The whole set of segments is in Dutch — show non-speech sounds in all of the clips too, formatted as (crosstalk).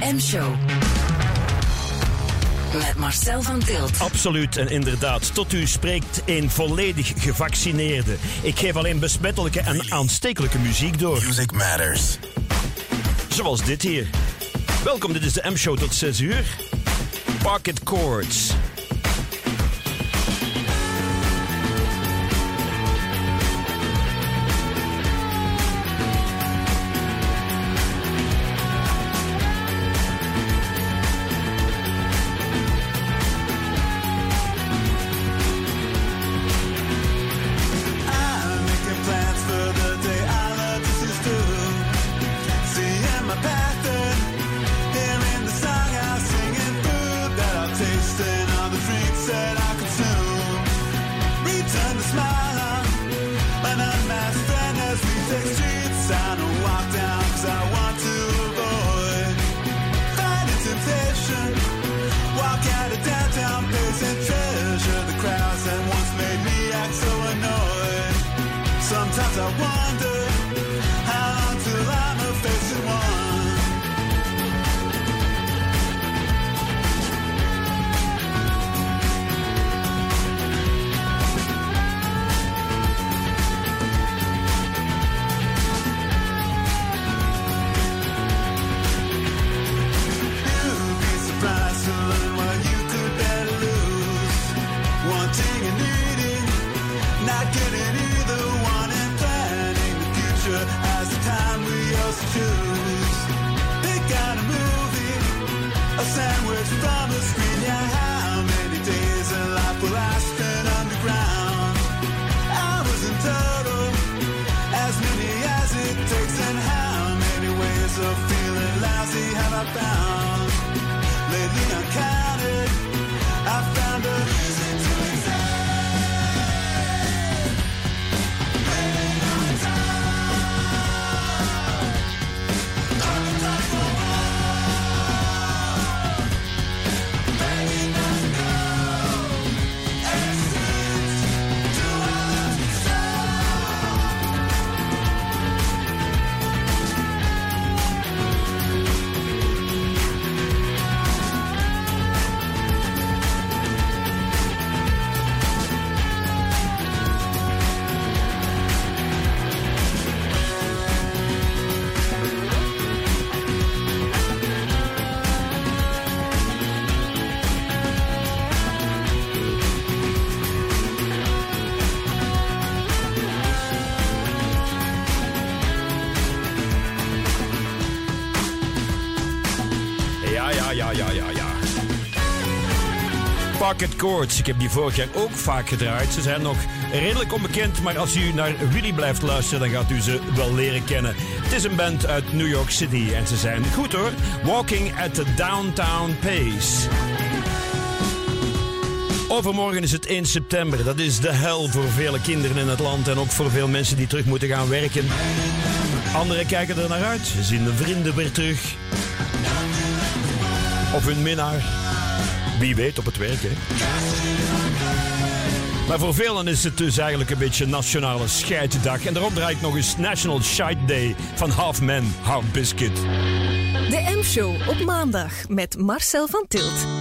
M-show. Met Marcel van Tilt. Absoluut en inderdaad. Tot u spreekt een volledig gevaccineerde. Ik geef alleen besmettelijke en aanstekelijke muziek door. Music matters. Zoals dit hier. Welkom, dit is de M-show tot 6 uur. Pocket Chords. Pocket Chords. Ik heb die vorig jaar ook vaak gedraaid. Ze zijn nog redelijk onbekend, maar als u naar Willy blijft luisteren, dan gaat u ze wel leren kennen. Het is een band uit New York City en ze zijn goed hoor. Walking at the Downtown Pace. Overmorgen is het 1 september. Dat is de hel voor vele kinderen in het land en ook voor veel mensen die terug moeten gaan werken. Anderen kijken er naar uit. Ze zien hun vrienden weer terug. Of hun minnaar. Wie weet op het werk, hè? Maar voor velen is het dus eigenlijk een beetje nationale scheiddag. En daarop draait nog eens National Shite Day van Half Man, Half Biscuit. De M-show op maandag met Marcel van Tilt.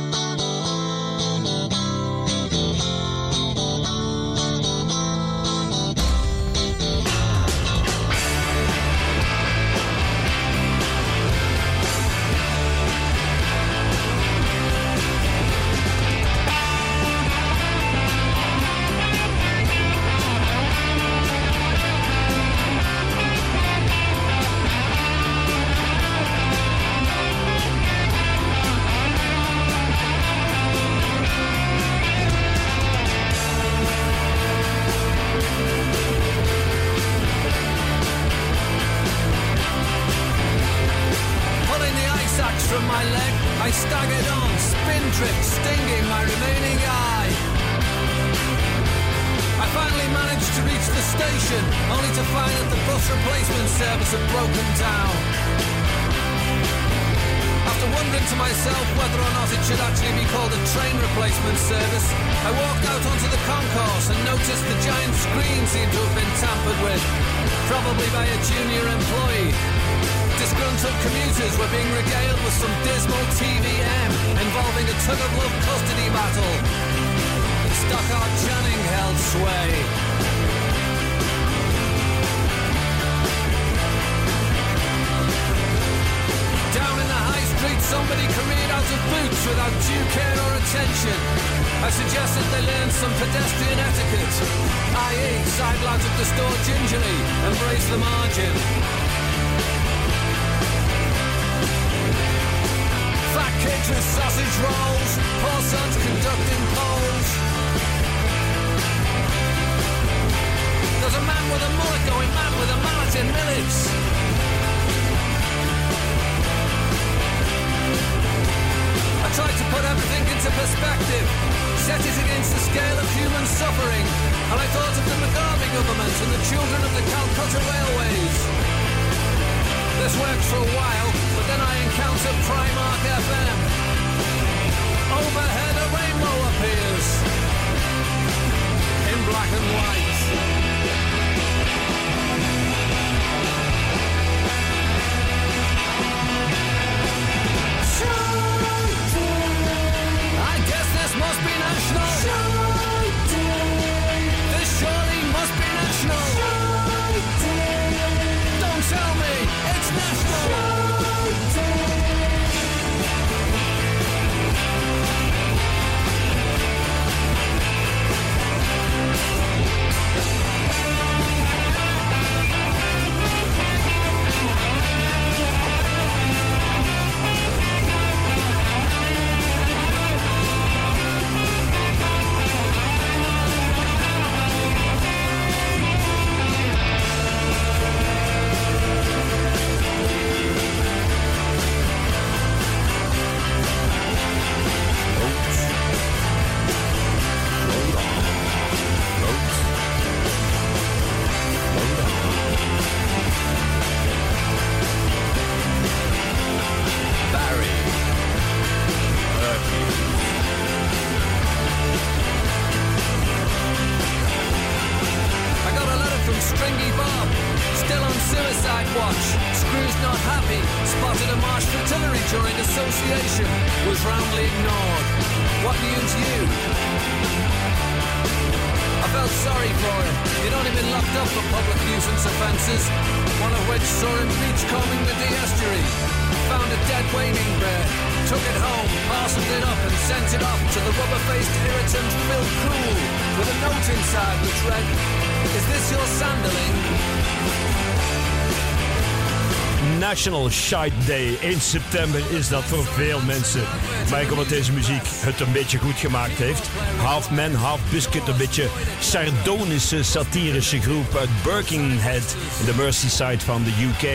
National Shite Day. 1 september is dat voor veel mensen. Maar ik hoop dat deze muziek het een beetje goed gemaakt heeft. Half Man, Half Biscuit, een beetje sardonische, satirische groep uit Birkenhead in de Merseyside van de UK.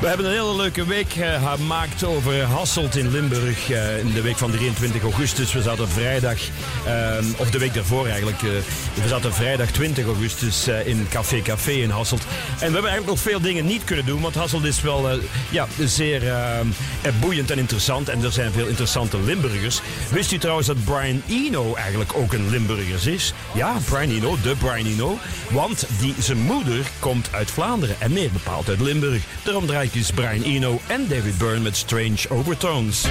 We hebben een hele leuke week eh, gemaakt over Hasselt in Limburg. eh, in de week van 23 augustus. We zaten vrijdag, eh, of de week daarvoor eigenlijk. we zaten vrijdag 20 augustus in Café Café in Hasselt. En we hebben eigenlijk nog veel dingen niet kunnen doen. Want Hasselt is wel ja, zeer boeiend en interessant. En er zijn veel interessante Limburgers. Wist u trouwens dat Brian Eno eigenlijk ook een Limburgers is? Ja, Brian Eno, de Brian Eno. Want die, zijn moeder komt uit Vlaanderen. En meer bepaald uit Limburg. Daarom draai dus Brian Eno en David Byrne met Strange Overtones.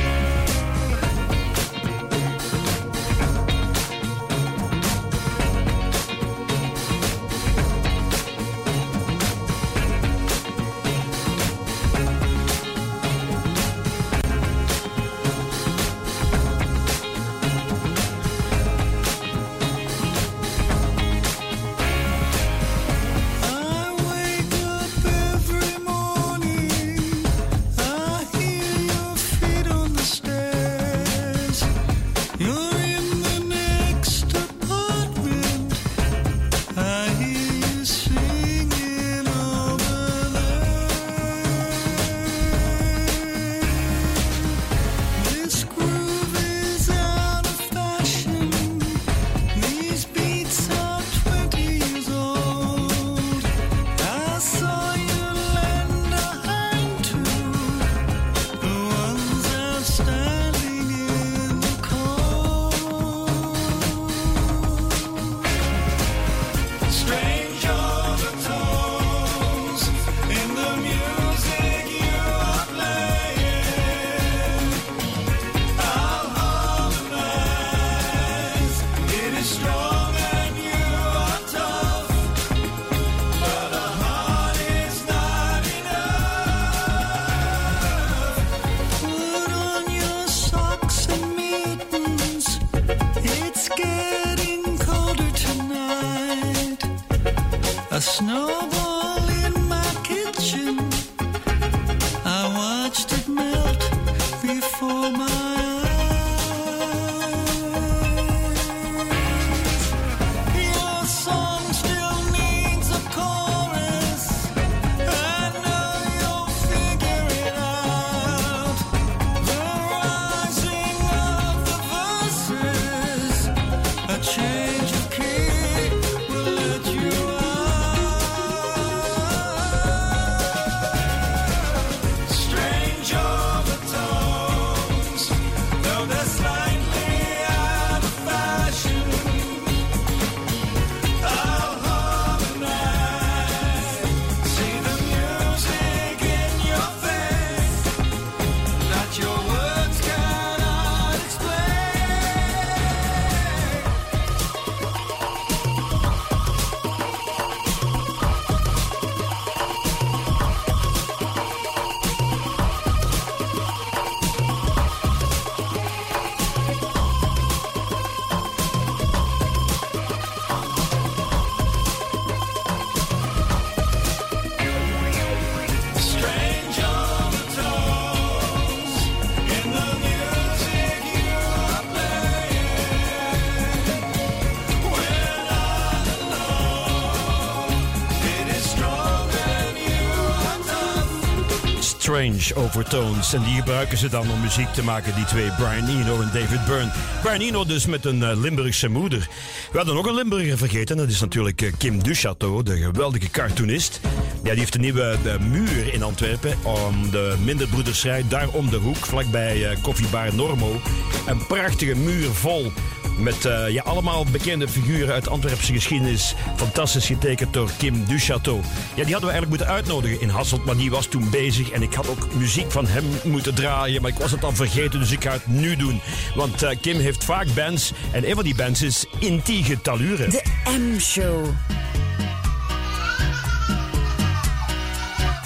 Overtones. En die gebruiken ze dan om muziek te maken, die twee, Brian Eno en David Byrne. Brian Eno dus met een uh, Limburgse moeder. We hadden nog een Limburger vergeten, dat is natuurlijk uh, Kim Duchateau, de geweldige cartoonist. Ja, die heeft een nieuwe uh, muur in Antwerpen, om de Minderbroedersrij, daar om de hoek, vlakbij Koffiebar Normo. Een prachtige muur vol met uh, ja, allemaal bekende figuren uit Antwerpse geschiedenis. Fantastisch getekend door Kim Duchateau. Ja, die hadden we eigenlijk moeten uitnodigen in Hasselt, maar die was toen bezig. En ik had ook muziek van hem moeten draaien, maar ik was het al vergeten, dus ik ga het nu doen. Want uh, Kim heeft vaak bands en een van die bands is Intige Talure. De M-show.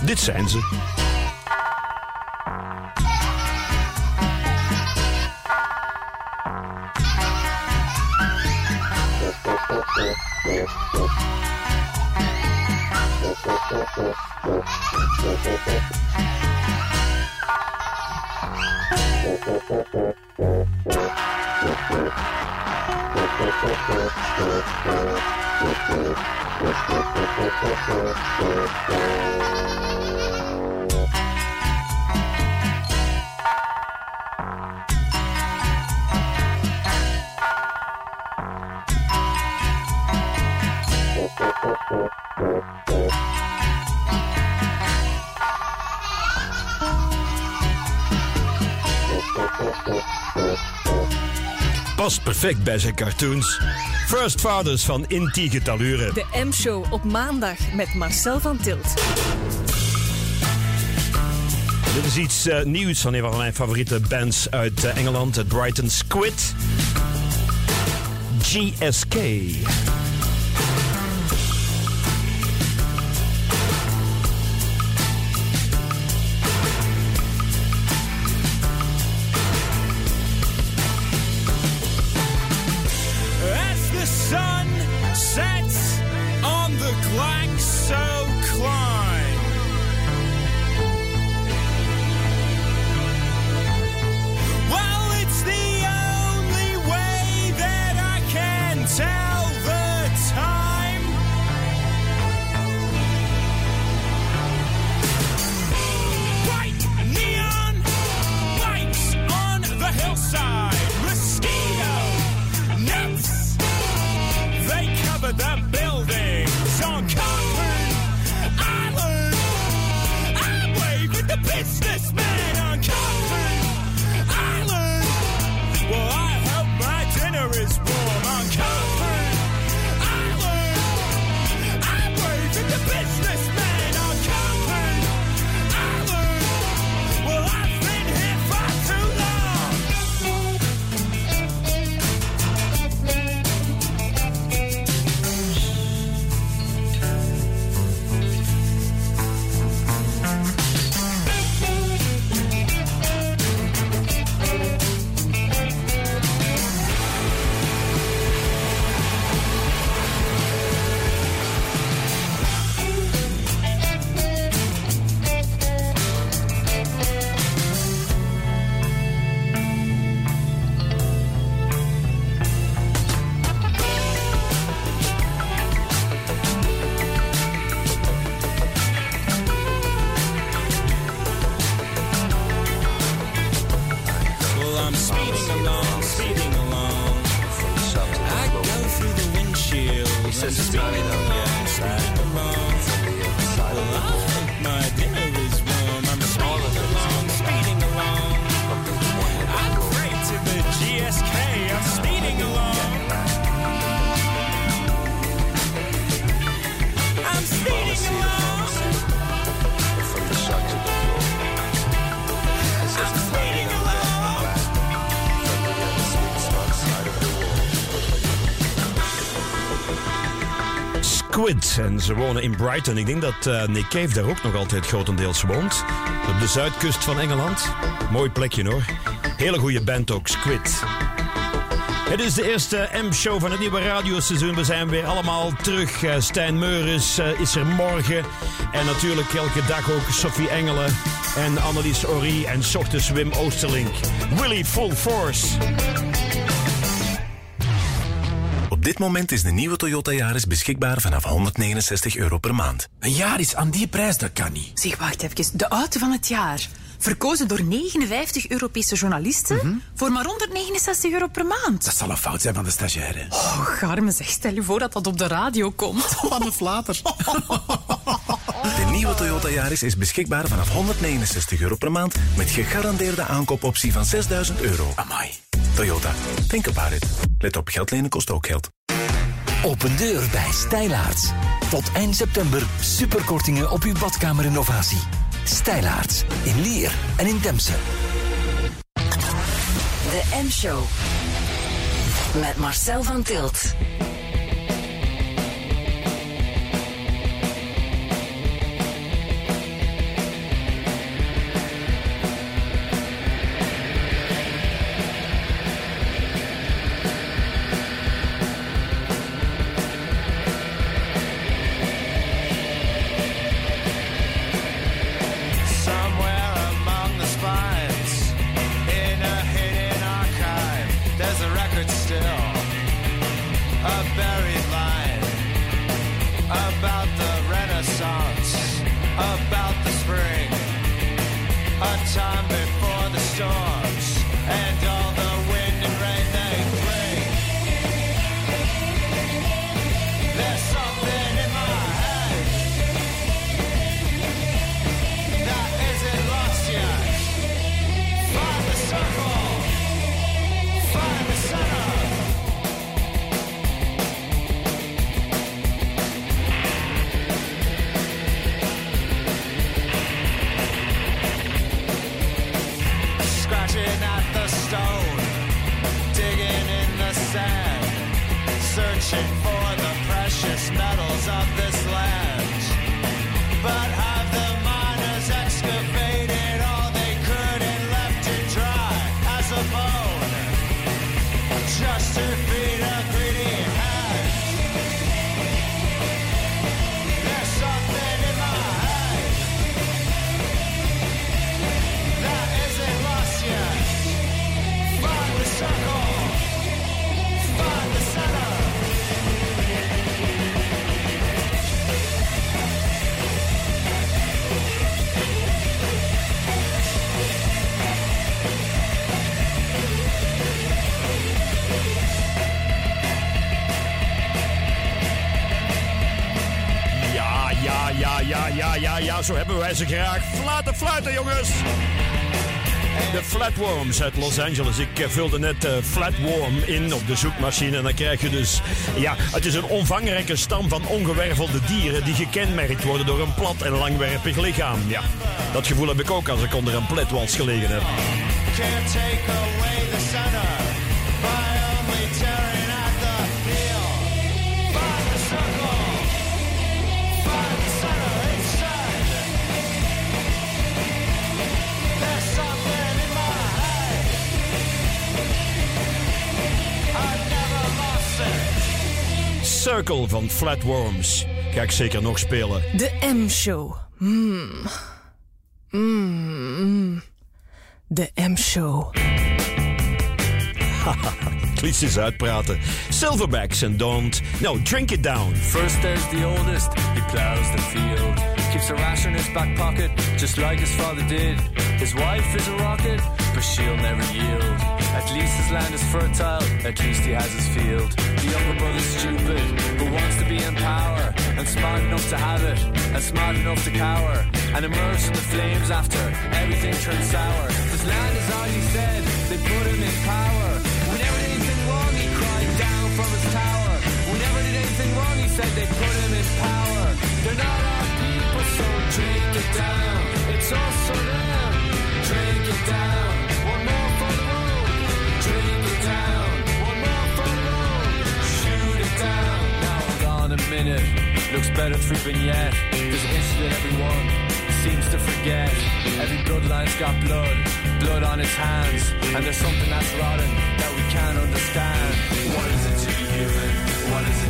Dit zijn ze. Zijn cartoons. First Fathers van Intige Talure. De M-show op maandag met Marcel van Tilt. Dit is iets uh, nieuws van een van mijn favoriete bands uit uh, Engeland, het Brighton Squid. GSK. En ze wonen in Brighton. Ik denk dat eh, Nick Cave daar ook nog altijd grotendeels woont. Op de zuidkust van Engeland. Mooi plekje hoor. Hele goede band ook, Squid. Het is de eerste M-show van het nieuwe radioseizoen. We zijn weer allemaal terug. Eh, Stijn Meuris eh, is er morgen. En natuurlijk elke dag ook Sophie Engelen en Annelies Orie en ochtends Wim Oosterlink. Willy Full Force. Op dit moment is de nieuwe Toyota Yaris beschikbaar vanaf 169 euro per maand. Een jaar is aan die prijs, dat kan niet. Zeg, wacht even. De auto van het jaar. Verkozen door 59 Europese journalisten voor maar 169 euro per maand. Dat zal een fout zijn van de stagiaire. Oh, Garme, zeg, stel je voor dat dat op de radio komt. (laughs) Wat een flater. (laughs) De nieuwe Toyota Yaris is beschikbaar vanaf 169 euro per maand met gegarandeerde aankoopoptie van 6000 euro. Amai. Toyota, think about it. Let op, geld lenen kost ook geld. Open deur bij Stijlaarts. Tot eind september superkortingen op uw badkamerinnovatie. Stijlaarts in Lier en in Demse. De M-show. Met Marcel van Tilt. star. Ja, zo hebben wij ze graag. Fluiten, fluiten, jongens! De Flatworms uit Los Angeles. Ik eh, vulde net eh, Flatworm in op de zoekmachine. En dan krijg je dus... Ja, het is een omvangrijke stam van ongewervelde dieren... die gekenmerkt worden door een plat en langwerpig lichaam. Ja, dat gevoel heb ik ook als ik onder een pletwals gelegen heb. Center Circle van Flatworms. Ga ik zeker nog spelen. De M-show. Mm. Mm. De M-show. Ik liet ze eens uitpraten. Silverbacks en Don't. No, drink it down. First there's the oldest, he plows the field. Keeps a ration in his back pocket, just like his father did. His wife is a rocket, but she'll never yield. At least his land is fertile, at least he has his field. The younger brother's stupid, but wants to be in power. And smart enough to have it, and smart enough to cower. And immerse in the flames after everything turns sour. His land is all he said, they put him in power. Whenever did anything wrong, he cried down from his tower. Whenever did anything wrong, he said they put him in power. They're not our people, so drink it down. It's also them. Drink it down. Minute. Looks better through vignette. There's a history that everyone seems to forget. Every bloodline's got blood, blood on its hands. And there's something that's rotten that we can't understand. What is it to be human? What is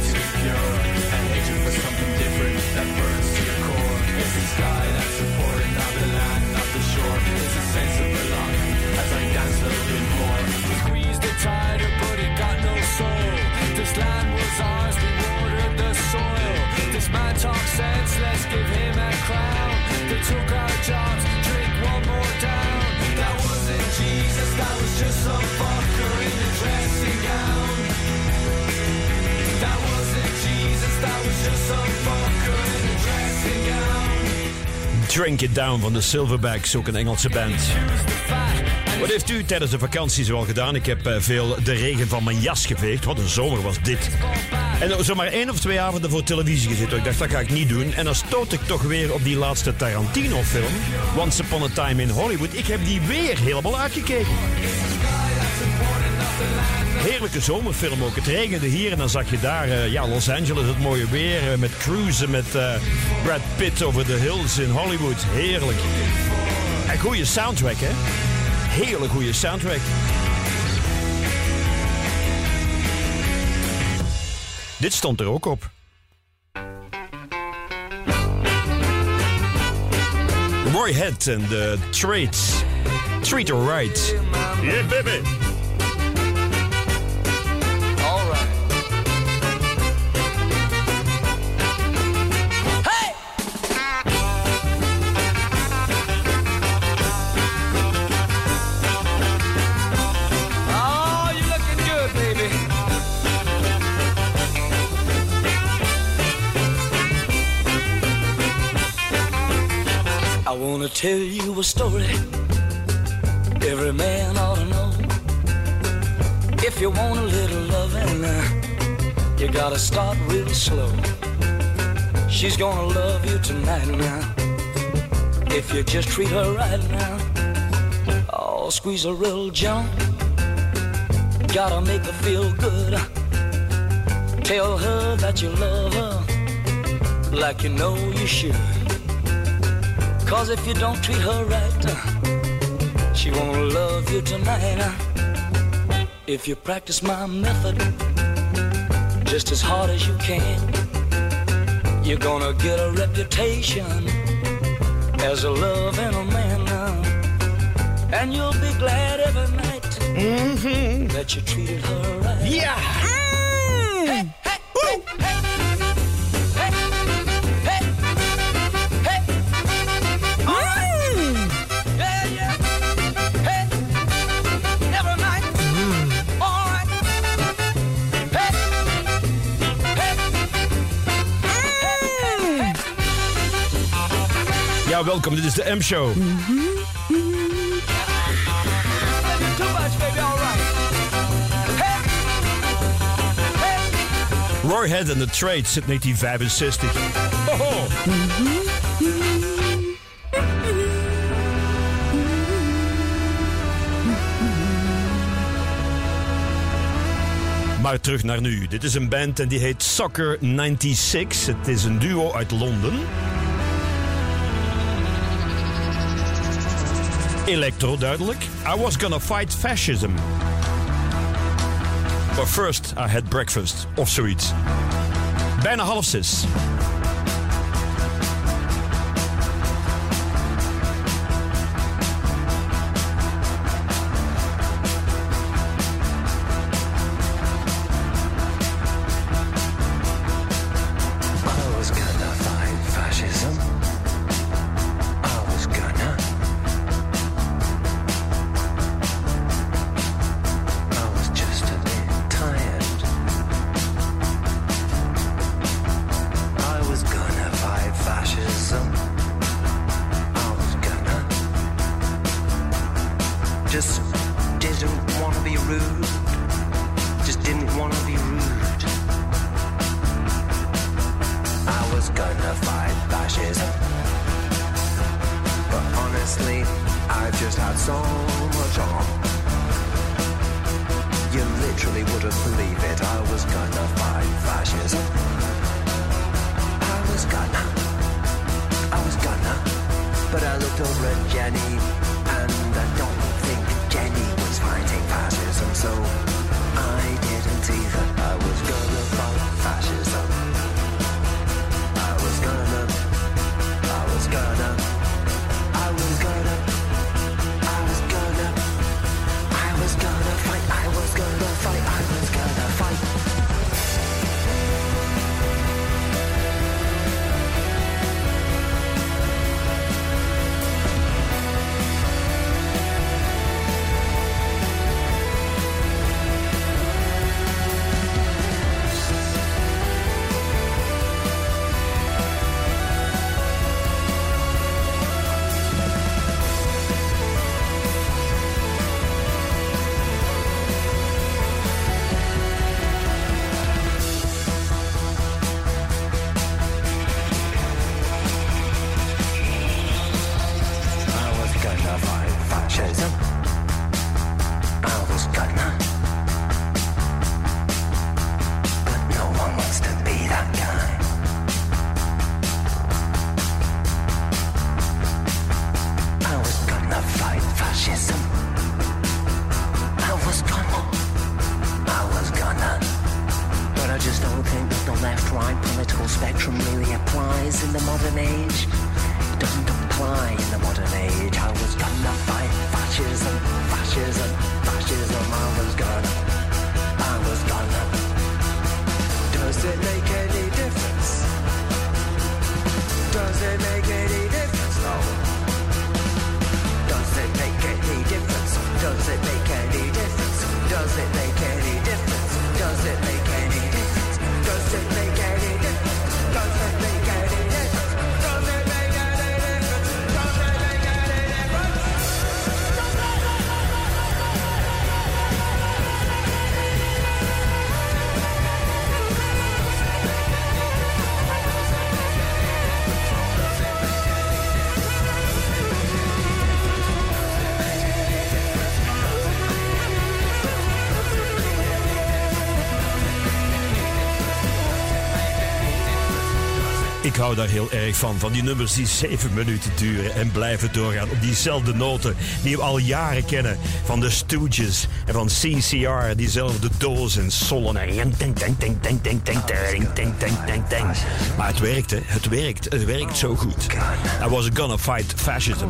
Down van de Silverbacks, ook een Engelse band. Wat heeft u tijdens de vakantie zoal gedaan? Ik heb eh, veel de regen van mijn jas geveegd. Wat een zomer was dit. En zomaar één of twee avonden voor televisie gezeten. Ik dacht, dat ga ik niet doen. En dan stoot ik toch weer op die laatste Tarantino-film. Once Upon a Time in Hollywood. Ik heb die weer helemaal uitgekeken. Heerlijke zomerfilm ook. Het regende hier en dan zag je daar eh, ja, Los Angeles, het mooie weer. eh, met cruisen met eh, Brad Pitt over de hills in Hollywood. Heerlijk. En goede soundtrack, hè? Hele goede soundtrack. Dit stond er ook op. Roy Head en de Trades. Treat her right. Yeah, baby. Tell you a story every man ought to know. If you want a little loving, uh, you gotta start real slow. She's gonna love you tonight now. If you just treat her right now. Oh, squeeze her real gentle. Gotta make her feel good. Tell her that you love her like you know you should. Cause if you don't treat her right, she won't love you tonight. If you practice my method just as hard as you can, you're gonna get a reputation as a loving man now. And you'll be glad every night mm-hmm. that you treated her right. Yeah! Ja, welkom. Dit is de M-show. Roy Head and the Trades uit 1965. Hoho. Maar terug naar nu. Dit is een band en die heet Soccer 96. Het is een duo uit Londen. Electro duidelijk. I was gonna fight fascism. But first I had breakfast. Of zoiets. Bijna half zes. Ik hou daar heel erg van. Van die nummers die zeven minuten duren en blijven doorgaan. Op diezelfde noten die we al jaren kennen. Van de Stooges en van CCR. Diezelfde doos en sollen. Maar het werkte. Het werkt. Het werkt zo goed. I was gonna fight fascism.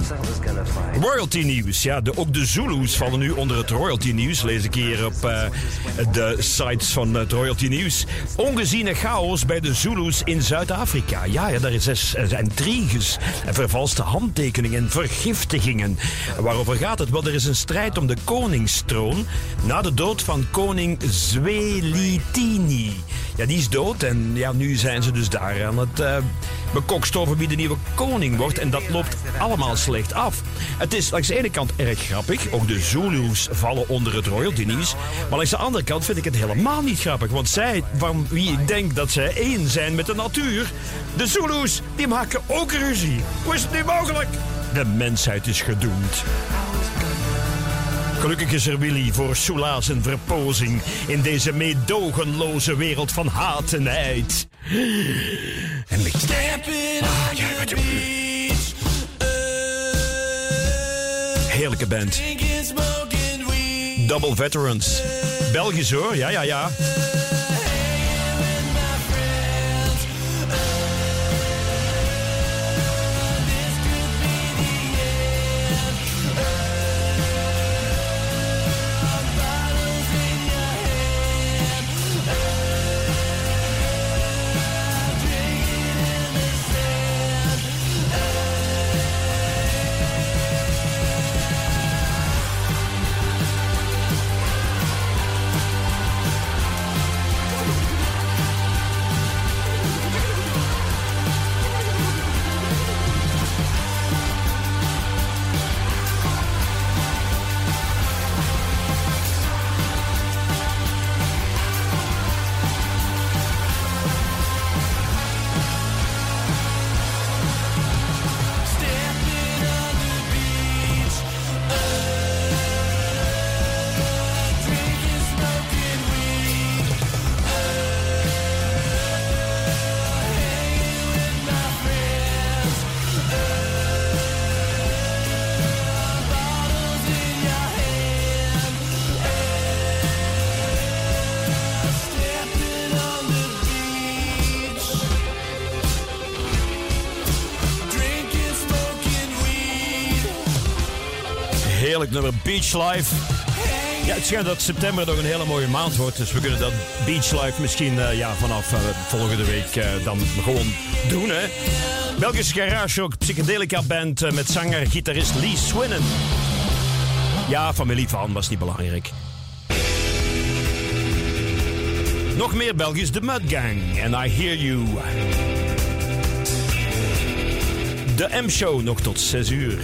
Royalty nieuws. Ja, de, ook de Zulus vallen nu onder het royalty nieuws. Lees ik hier op eh, de sites van het royalty nieuws. Ongeziene chaos bij de Zulus in Zuid-Afrika. Ja, ja, daar is, er zijn intriges en vervalste handtekeningen en vergiftigingen. Waarover gaat het? Wel, er is een strijd om de koningstroon na de dood van koning Zwelithini. Ja, die is dood en ja, nu zijn ze dus daar aan het eh bekokst over wie de nieuwe koning wordt. En dat loopt allemaal slecht af. Het is langs de ene kant erg grappig. Ook de Zulus vallen onder het royalty nieuws. Maar langs de andere kant vind ik het helemaal niet grappig. Want zij, van wie ik denk dat zij één zijn met de natuur... de Zulus, die maken ook ruzie. Hoe is het nu mogelijk? De mensheid is gedoemd. Gelukkig is er Willy voor soelaas en verpozing in deze meedogenloze wereld van haat en heid. En ik... Ah, ja, wat Heerlijke band. Double Veterans. Belgisch hoor, ja, ja, ja. Heerlijk nummer Beach Life. Ja, het schijnt dat september nog een hele mooie maand wordt. Dus we kunnen dat Beach Life misschien eh, ja, vanaf eh, volgende week eh, dan gewoon doen. Hè? Belgische garage ook psychedelica band met zanger, gitarist Lee Swinnen. Ja, familie van was niet belangrijk. Nog meer Belgisch, de Mud Gang. En I Hear You. De M-show nog tot 6 uur.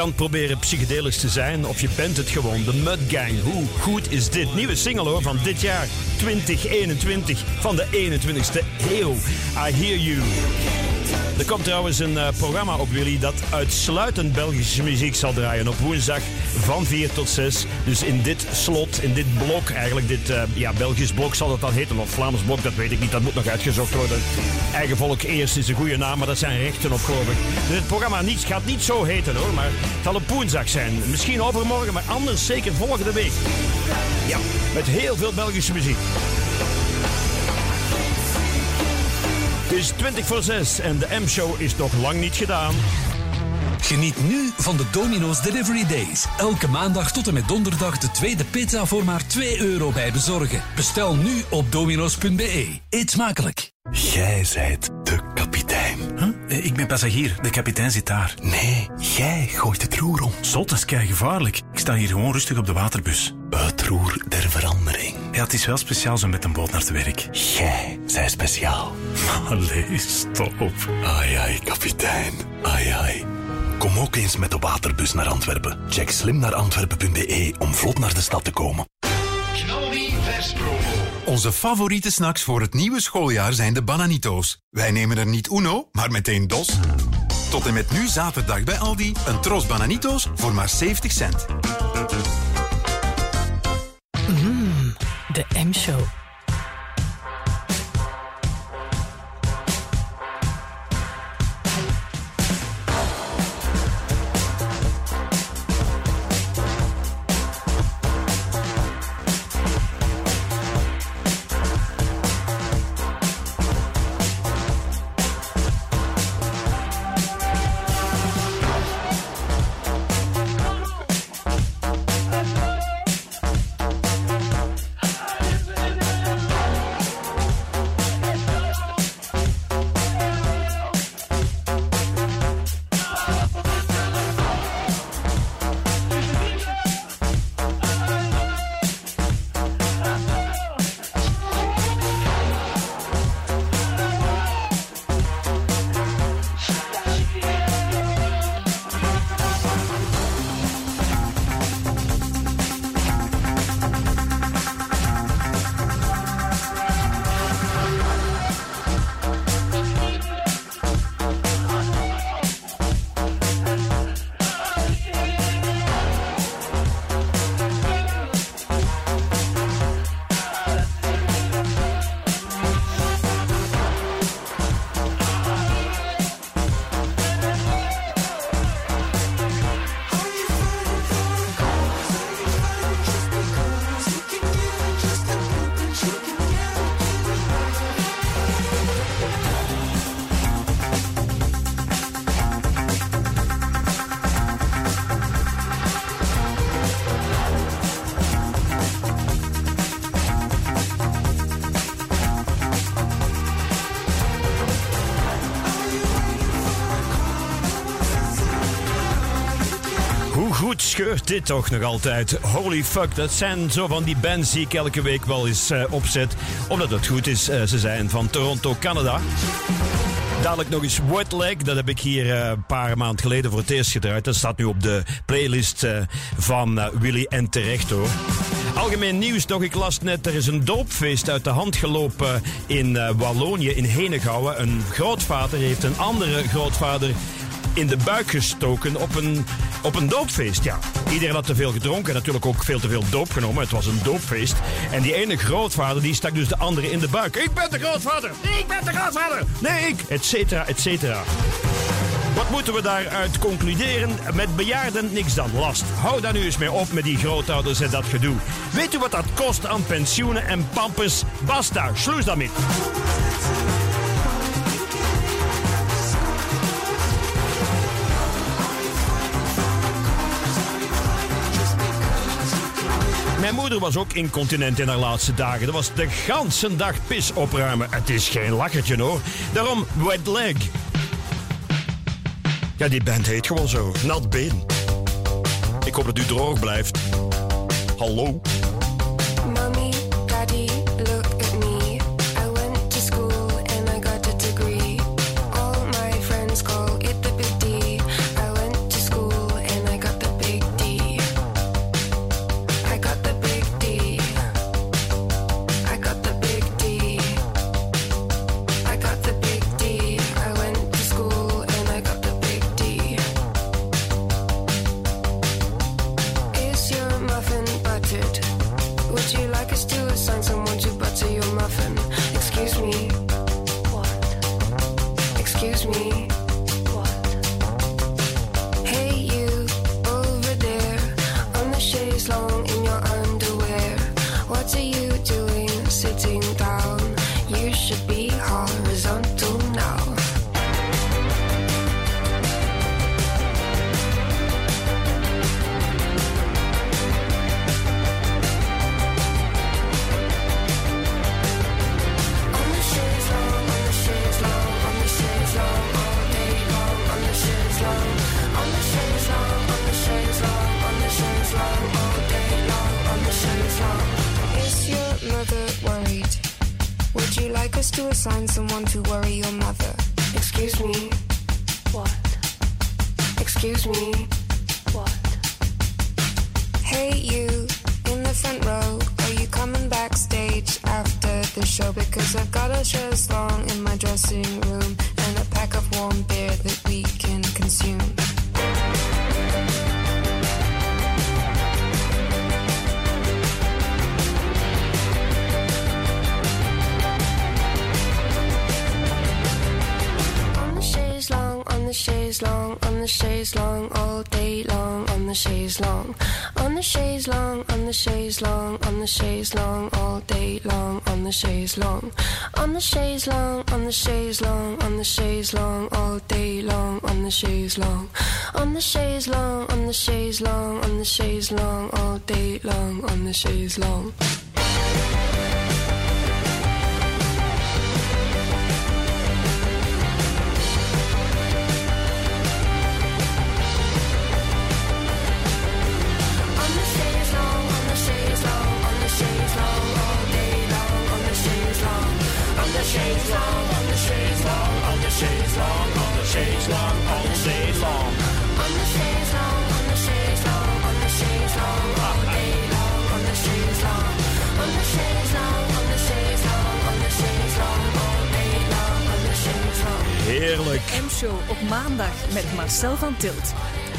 Kan proberen psychedelisch te zijn of je bent het gewoon. De Mud Gang. Hoe goed is dit? Nieuwe single hoor van dit jaar 2021 van de 21ste eeuw. I Hear You. Er komt trouwens een eh, programma op Willy dat uitsluitend Belgische muziek zal draaien op woensdag van 4 tot 6. Dus in dit slot, in dit blok, eigenlijk dit eh, ja, Belgisch blok zal het dan heten, of Vlaams blok, dat weet ik niet, dat moet nog uitgezocht worden. Eigen volk eerst is een goede naam, maar dat zijn rechten op geloof ik. Dus het programma niet, gaat niet zo heten hoor, maar het zal op woensdag zijn. Misschien overmorgen, maar anders zeker volgende week. Ja, met heel veel Belgische muziek. Het is 20 voor 6 en de M-show is nog lang niet gedaan. Geniet nu van de Domino's Delivery Days. Elke maandag tot en met donderdag de tweede pizza voor maar 2 euro bij bezorgen. Bestel nu op domino's.be. Eet smakelijk. Jij zijt de kapitein. Huh? Ik ben passagier, de kapitein zit daar. Nee, jij gooit het roer om. Zot, is kei gevaarlijk. Ik sta hier gewoon rustig op de waterbus. Het roer der verandering. Ja, het is wel speciaal zo met een boot naar te werk. Jij zij speciaal. (laughs) Allee, stop. Ai, ai, kapitein. Ai, ai. Kom ook eens met de waterbus naar Antwerpen. Check slimnaarantwerpen.be om vlot naar de stad te komen. Onze favoriete snacks voor het nieuwe schooljaar zijn de Bananito's. Wij nemen er niet uno, maar meteen dos. Tot en met nu zaterdag bij Aldi een tros Bananito's voor maar 70 cent. Mmm, de M-show. Dit toch nog altijd? Holy fuck, dat zijn zo van die bands die ik elke week wel eens eh, opzet. Omdat het goed is. Eh, ze zijn van Toronto, Canada. Dadelijk nog eens Wet Leg. Dat heb ik hier eh, een paar maanden geleden voor het eerst gedraaid. Dat staat nu op de playlist van Willy en terecht hoor. Algemeen nieuws nog. Ik las net, er is een doopfeest uit de hand gelopen in Wallonië, in Henegouwen. Een grootvader heeft een andere grootvader in de buik gestoken op een, op een doopfeest. Ja, iedereen had te veel gedronken en natuurlijk ook veel te veel doop genomen. Het was een doopfeest. En die ene grootvader die stak dus de andere in de buik. Ik ben de grootvader! Ik ben de grootvader! Nee, ik! Et cetera, et cetera. Wat moeten we daaruit concluderen? Met bejaarden niks dan last. Hou daar nu eens mee op met die grootouders en dat gedoe. Weet u wat dat kost aan pensioenen en pampers? Basta, sluis daarmee. Mijn moeder was ook incontinent in haar laatste dagen. Dat was de ganse dag pis opruimen. Het is geen lachertje hoor. Daarom wet leg. Ja, die band heet gewoon zo. Nat been. Ik hoop dat u droog blijft. Hallo? chaise long, on the chaise long, on the chaise long, on the chaise long, all day long, on the chaise long, on the chaise long, on the chaise long, on the chaise long, all day long, on the chaise long. maandag met Marcel van Tilt.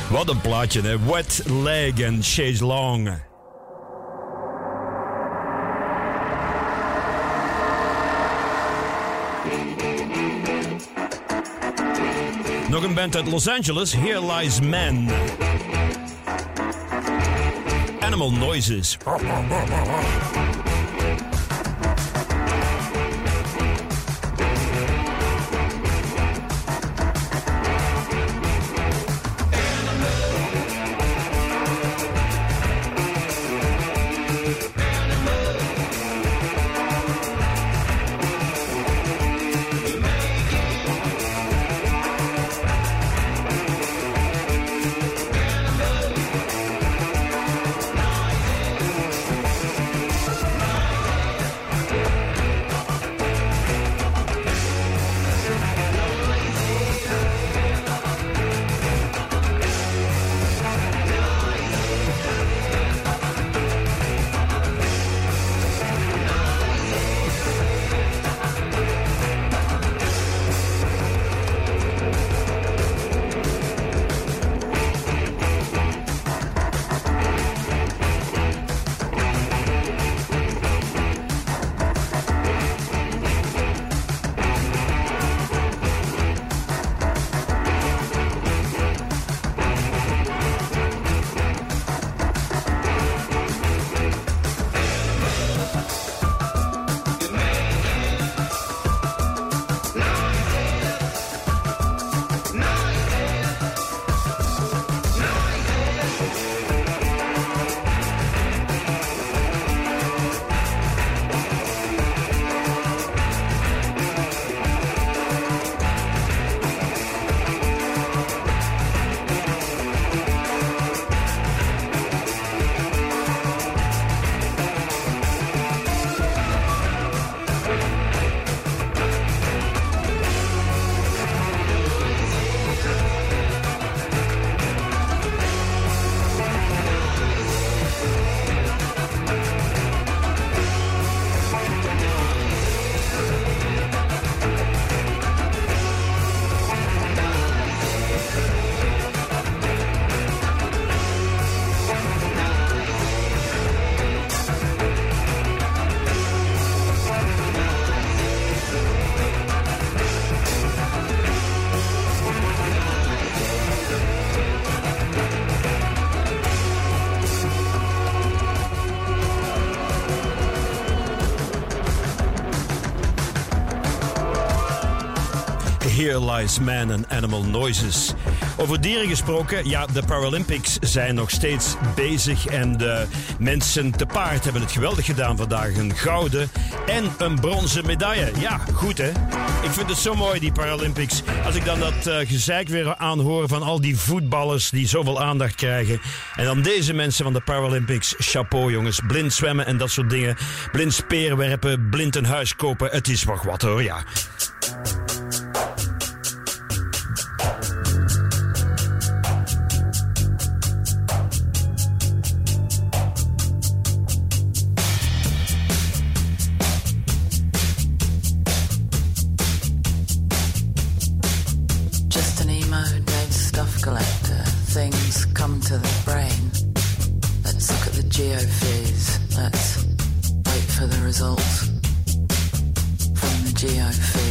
Wat een plaatje, hè? Wet Leg and Chase Long. Nog een band uit Los Angeles, Here Lies Man. Animal Noises. Man and Animal Noises. Over dieren gesproken, ja, de Paralympics zijn nog steeds bezig. En de mensen te paard hebben het geweldig gedaan vandaag. Een gouden en een bronzen medaille. Ja, goed hè? Ik vind het zo mooi, die Paralympics. Als ik dan dat eh, gezeik weer aanhoor van al die voetballers die zoveel aandacht krijgen. En dan deze mensen van de Paralympics. Chapeau jongens. Blind zwemmen en dat soort dingen. Blind speerwerpen, blind een huis kopen. Het is nog wat hoor, ja. Things come to the brain. Let's look at the geophys. Let's wait for the results from the geophys.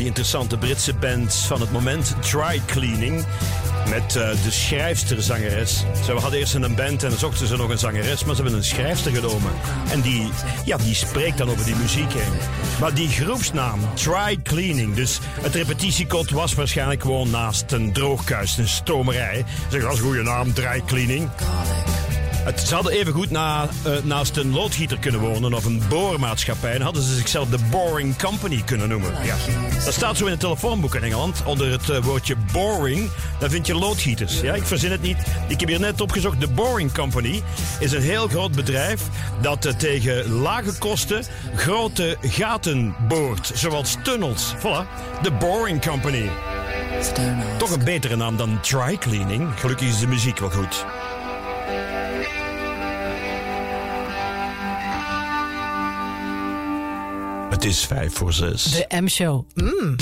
Die interessante Britse bands van het moment, Dry Cleaning. Met eh, de schrijfster-zangeres. Ze hadden eerst een band en zochten ze nog een zangeres, maar ze hebben een schrijfster genomen. En die, ja, die spreekt dan over die muziek heen. Maar die groepsnaam, Dry Cleaning, dus het repetitiekot was waarschijnlijk gewoon naast een droogkuist, een stomerij. Zeg, dat is een goede naam, Dry Cleaning. Het, ze hadden even goed na, eh, naast een loodgieter kunnen wonen of een boormaatschappij. En hadden ze zichzelf de Boring Company kunnen noemen. Ja. Dat staat zo in het telefoonboek in Engeland. Onder het eh, woordje boring, daar vind je loodgieters. Ja, ik verzin het niet. Ik heb hier net opgezocht. De Boring Company is een heel groot bedrijf dat eh, tegen lage kosten grote gaten boort. Zoals tunnels. Voilà. De Boring Company. Toch een betere naam dan dry cleaning. Gelukkig is de muziek wel goed. Het is vijf voor zes. De M-show. Mm.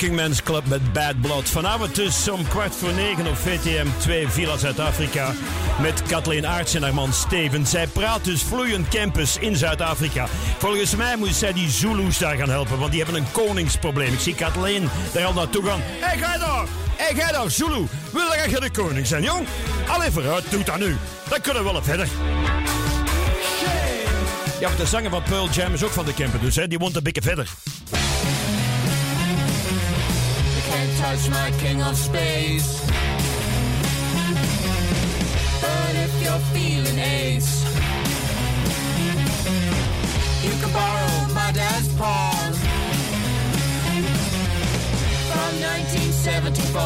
Working Men's Club met Bad Blood. Vanavond dus om kwart voor negen op VTM 2 Villa Zuid-Afrika. Met Kathleen Aarts en haar man Steven. Zij praat dus vloeiend campus in Zuid-Afrika. Volgens mij moet zij die Zulus daar gaan helpen, want die hebben een koningsprobleem. Ik zie Kathleen daar al naartoe gaan. Hé, hey, ga je daar! Hé, hey, ga daar, Zulu! Wil je de koning zijn, jong? Allee, vooruit, doe dat nu. Dan kunnen we wel verder. Ja, de zanger van Pearl Jam is ook van de camper, dus hè, die woont een beetje verder. Can't touch my king of space. But if you're feeling ace, you can borrow my dad's pawn from 1974.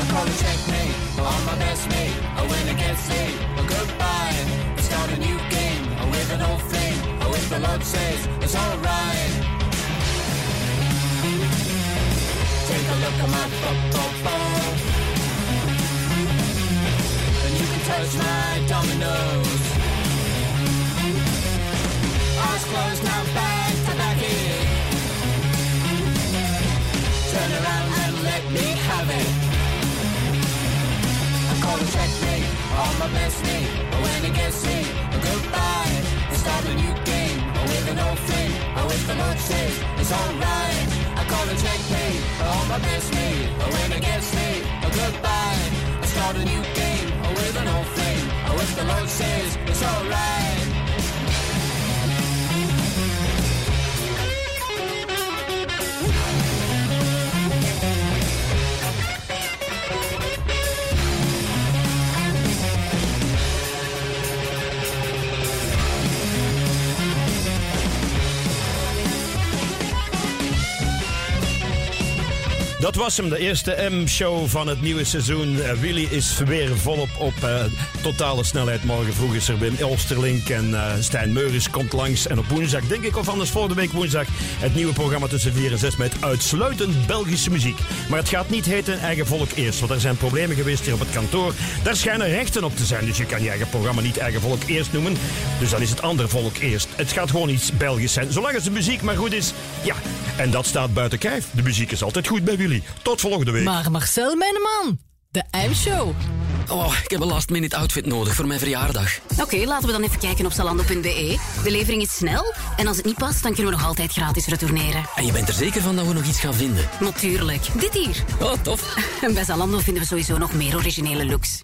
I call it checkmate on my best mate. A win against me, a goodbye. Start a new game with an old flame. If the Lord says it's alright. A look at my ball. And you can touch my dominoes. Eyes closed, now back to back it. Turn around and let me have it. I call it checkmate on my best mate. When it gets me, goodbye. Start a new game with an old flame. If the Lord says it's alright. I call it checkmate on my best mate. When it gets me, goodbye. I start a new game with an old flame. If the Lord says it's alright. Dat was hem, de eerste M-show van het nieuwe seizoen. Eh, Willy is weer volop op eh, totale snelheid. Morgen vroeg is er Wim Elsterlink en eh, Stijn Meuris komt langs. En op woensdag, denk ik, of anders volgende week woensdag... het nieuwe programma tussen 4 en 6 met uitsluitend Belgische muziek. Maar het gaat niet heten Eigen Volk Eerst, want er zijn problemen geweest hier op het kantoor. Daar schijnen rechten op te zijn, dus je kan je eigen programma niet Eigen Volk Eerst noemen. Dus dan is het andere volk eerst. Het gaat gewoon iets Belgisch zijn, zolang als de muziek maar goed is. Ja, en dat staat buiten kijf. De muziek is altijd goed bij Willy. Tot volgende week. Maar Marcel, mijn man, de M-show. Oh, ik heb een last minute outfit nodig voor mijn verjaardag. Oké, laten we dan even kijken op zalando.be. De levering is snel en als het niet past, dan kunnen we nog altijd gratis retourneren. En je bent er zeker van dat we nog iets gaan vinden? Natuurlijk. Dit hier. Oh, tof. En (laughs) bij Zalando vinden we sowieso nog meer originele looks.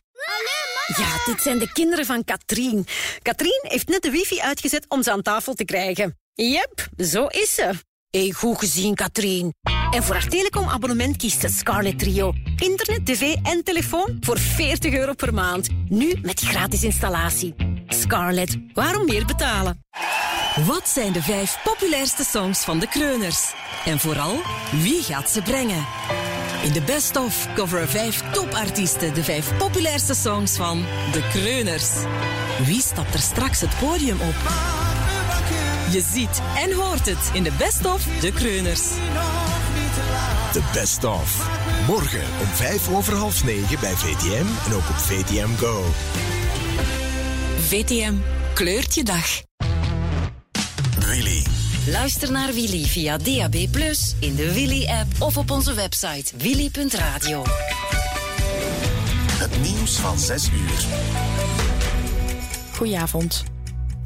Ja, dit zijn de kinderen van Katrien. Katrien heeft net de wifi uitgezet om ze aan tafel te krijgen. Yep, zo is ze. Hey, goed gezien, Katrien. En voor haar telecomabonnement kiest ze Scarlet Trio. Internet, tv en telefoon voor 40 euro per maand. Nu met gratis installatie. Scarlet, waarom meer betalen? Wat zijn de vijf populairste songs van de Kreuners? En vooral, wie gaat ze brengen? In de Best of coveren vijf topartiesten de vijf populairste songs van de Kreuners. Wie stapt er straks het podium op? Je ziet en hoort het in de Best of de Kreuners. The Best of. Morgen om vijf over half negen bij VTM en ook op VTM Go. VTM kleurt je dag. Willy. Luister naar Willy via DAB+, in de Willy-app of op onze website willy.radio. Het nieuws van 6 uur. Goedenavond.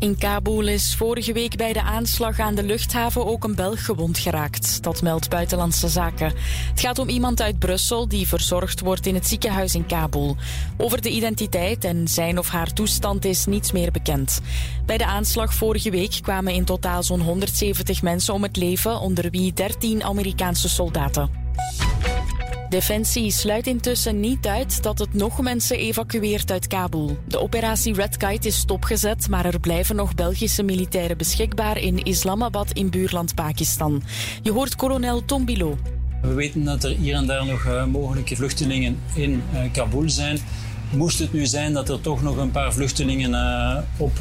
In Kabul is vorige week bij de aanslag aan de luchthaven ook een Belg gewond geraakt. Dat meldt Buitenlandse Zaken. Het gaat om iemand uit Brussel die verzorgd wordt in het ziekenhuis in Kabul. Over de identiteit en zijn of haar toestand is niets meer bekend. Bij de aanslag vorige week kwamen in totaal zo'n 170 mensen om het leven, onder wie 13 Amerikaanse soldaten. Defensie sluit intussen niet uit dat het nog mensen evacueert uit Kabul. De operatie Red Kite is stopgezet, maar er blijven nog Belgische militairen beschikbaar in Islamabad in buurland Pakistan. Je hoort kolonel Tombilo. We weten dat er hier en daar nog uh, mogelijke vluchtelingen in uh, Kabul zijn. Moest het nu zijn dat er toch nog een paar vluchtelingen uh, op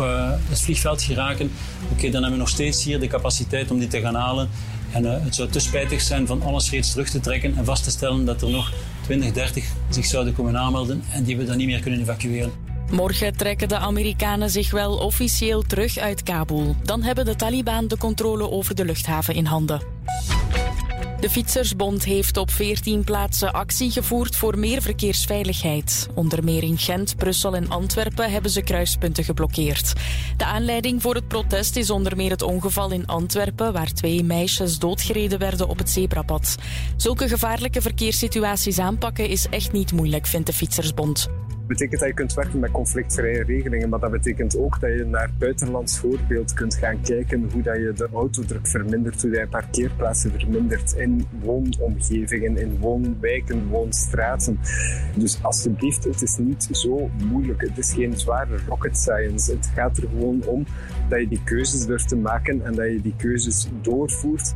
het vliegveld geraken, oké, dan hebben we nog steeds hier de capaciteit om die te gaan halen. En uh, het zou te spijtig zijn van alles reeds terug te trekken en vast te stellen dat er nog 20, 30 zich zouden komen aanmelden en die we dan niet meer kunnen evacueren. Morgen trekken de Amerikanen zich wel officieel terug uit Kabul. Dan hebben de Taliban de controle over de luchthaven in handen. De Fietsersbond heeft op 14 plaatsen actie gevoerd voor meer verkeersveiligheid. Onder meer in Gent, Brussel en Antwerpen hebben ze kruispunten geblokkeerd. De aanleiding voor het protest is onder meer het ongeval in Antwerpen, waar twee meisjes doodgereden werden op het zebrapad. Zulke gevaarlijke verkeerssituaties aanpakken is echt niet moeilijk, vindt de Fietsersbond betekent dat je kunt werken met conflictvrije regelingen, maar dat betekent ook dat je naar buitenlands voorbeeld kunt gaan kijken hoe dat je de autodruk vermindert, hoe je parkeerplaatsen vermindert in woonomgevingen, in woonwijken, woonstraten. Dus alsjeblieft, het is niet zo moeilijk. Het is geen zware rocket science. Het gaat er gewoon om dat je die keuzes durft te maken en dat je die keuzes doorvoert.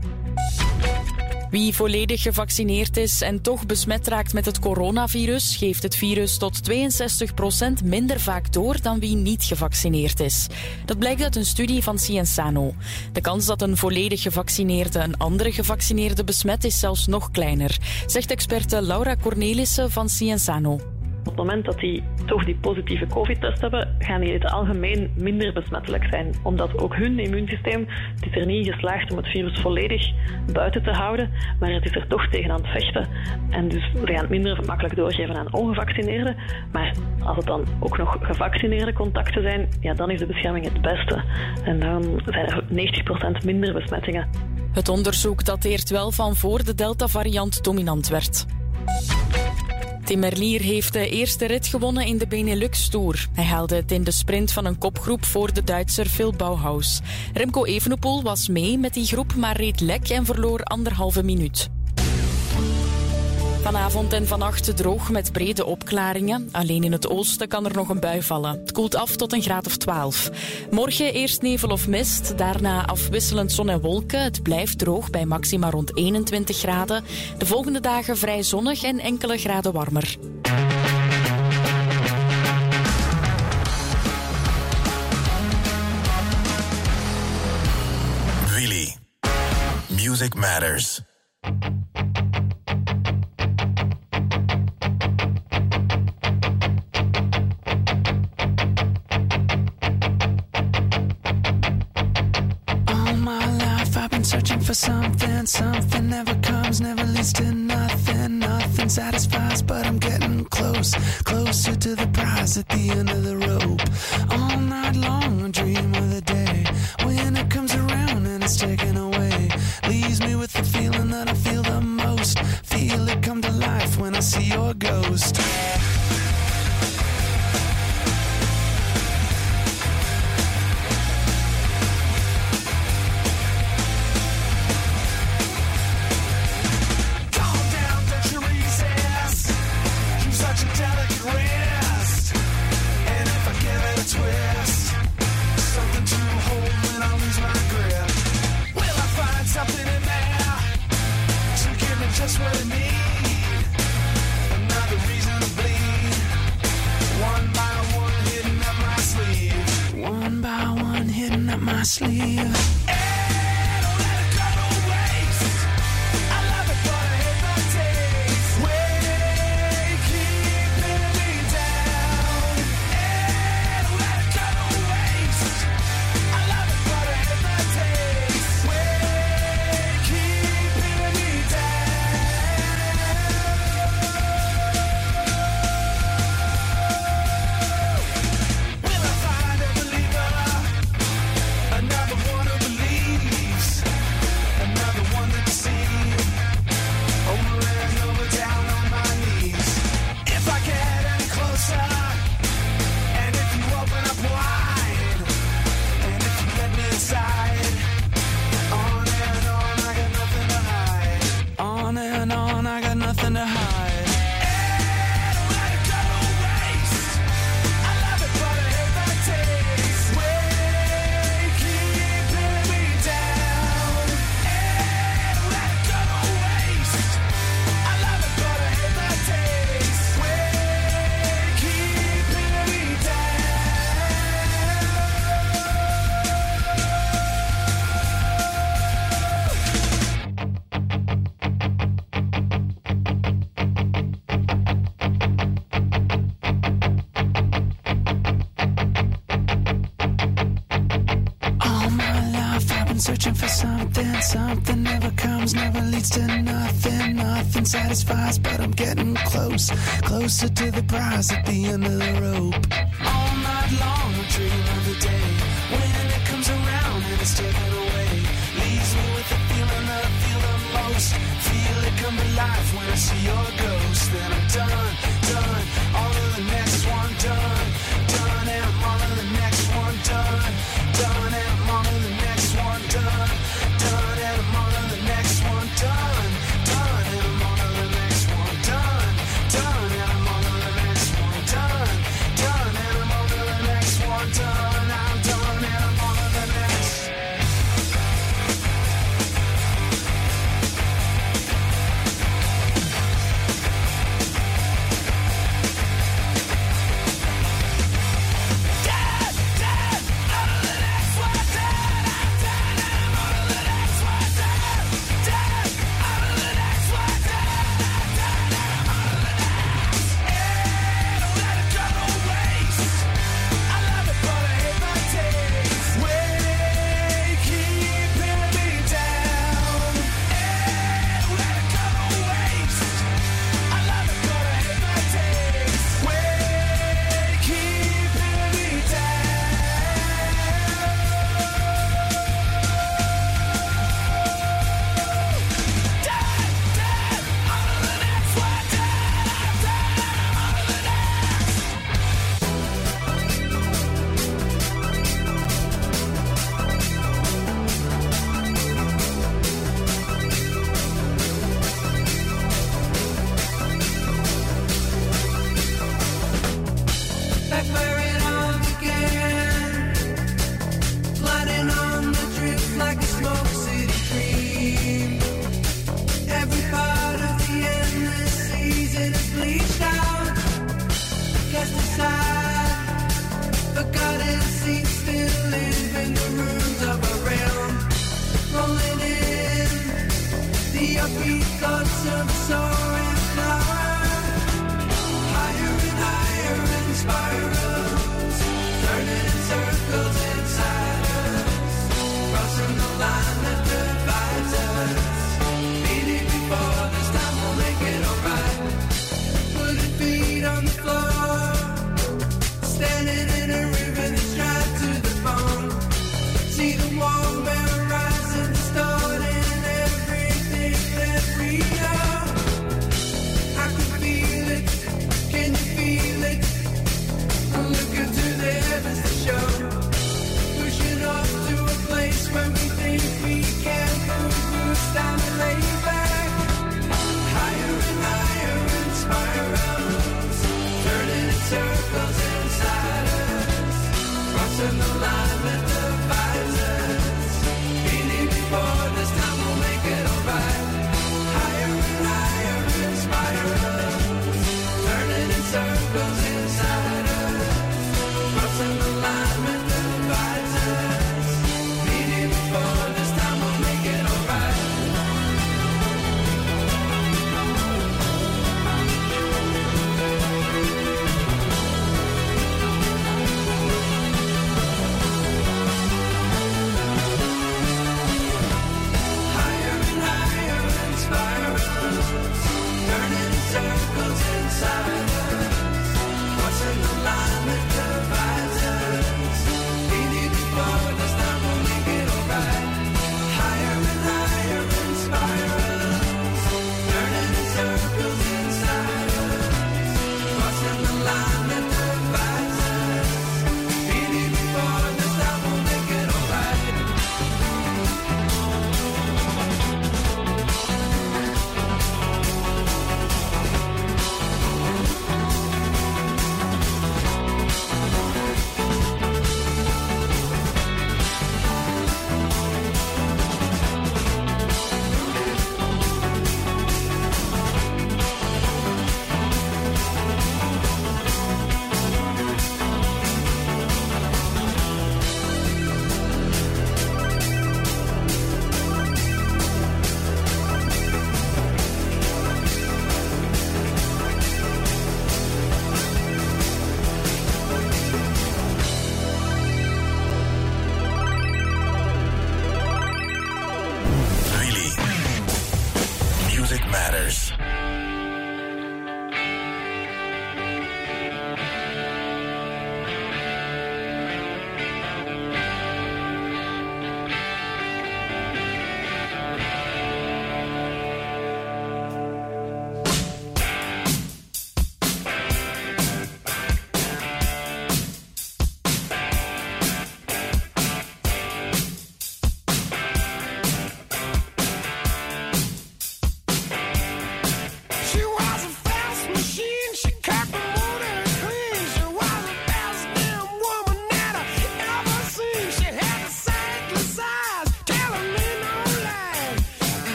Wie volledig gevaccineerd is en toch besmet raakt met het coronavirus, geeft het virus tot 62% minder vaak door dan wie niet gevaccineerd is. Dat blijkt uit een studie van Cienzano. De kans dat een volledig gevaccineerde een andere gevaccineerde besmet is zelfs nog kleiner, zegt experte Laura Cornelissen van Cienzano. Op het moment dat die toch die positieve COVID-test hebben, gaan die in het algemeen minder besmettelijk zijn. Omdat ook hun immuunsysteem het is er niet geslaagd om het virus volledig buiten te houden, maar het is er toch tegen aan het vechten. En dus ze gaan het minder makkelijk doorgeven aan ongevaccineerden. Maar als het dan ook nog gevaccineerde contacten zijn, ja, dan is de bescherming het beste. En dan zijn er 90% minder besmettingen. Het onderzoek dateert wel van voor de Delta-variant dominant werd. Tim Merlier heeft de eerste rit gewonnen in de Benelux Tour. Hij haalde het in de sprint van een kopgroep voor de Duitser Phil Bauhaus. Remco Evenepoel was mee met die groep, maar reed lek en verloor anderhalve minuut. Vanavond en vannacht droog met brede opklaringen. Alleen in het oosten kan er nog een bui vallen. Het koelt af tot een graad of 12. Morgen eerst nevel of mist, daarna afwisselend zon en wolken. Het blijft droog bij maxima rond 21 graden. De volgende dagen vrij zonnig en enkele graden warmer. Willy. Music matters. For something. Something never comes, never leads to nothing. Nothing satisfies, but I'm getting close. Closer to the prize at the end of the rope. All night long I dream of the day when it comes around and it's taken away. Sleeve.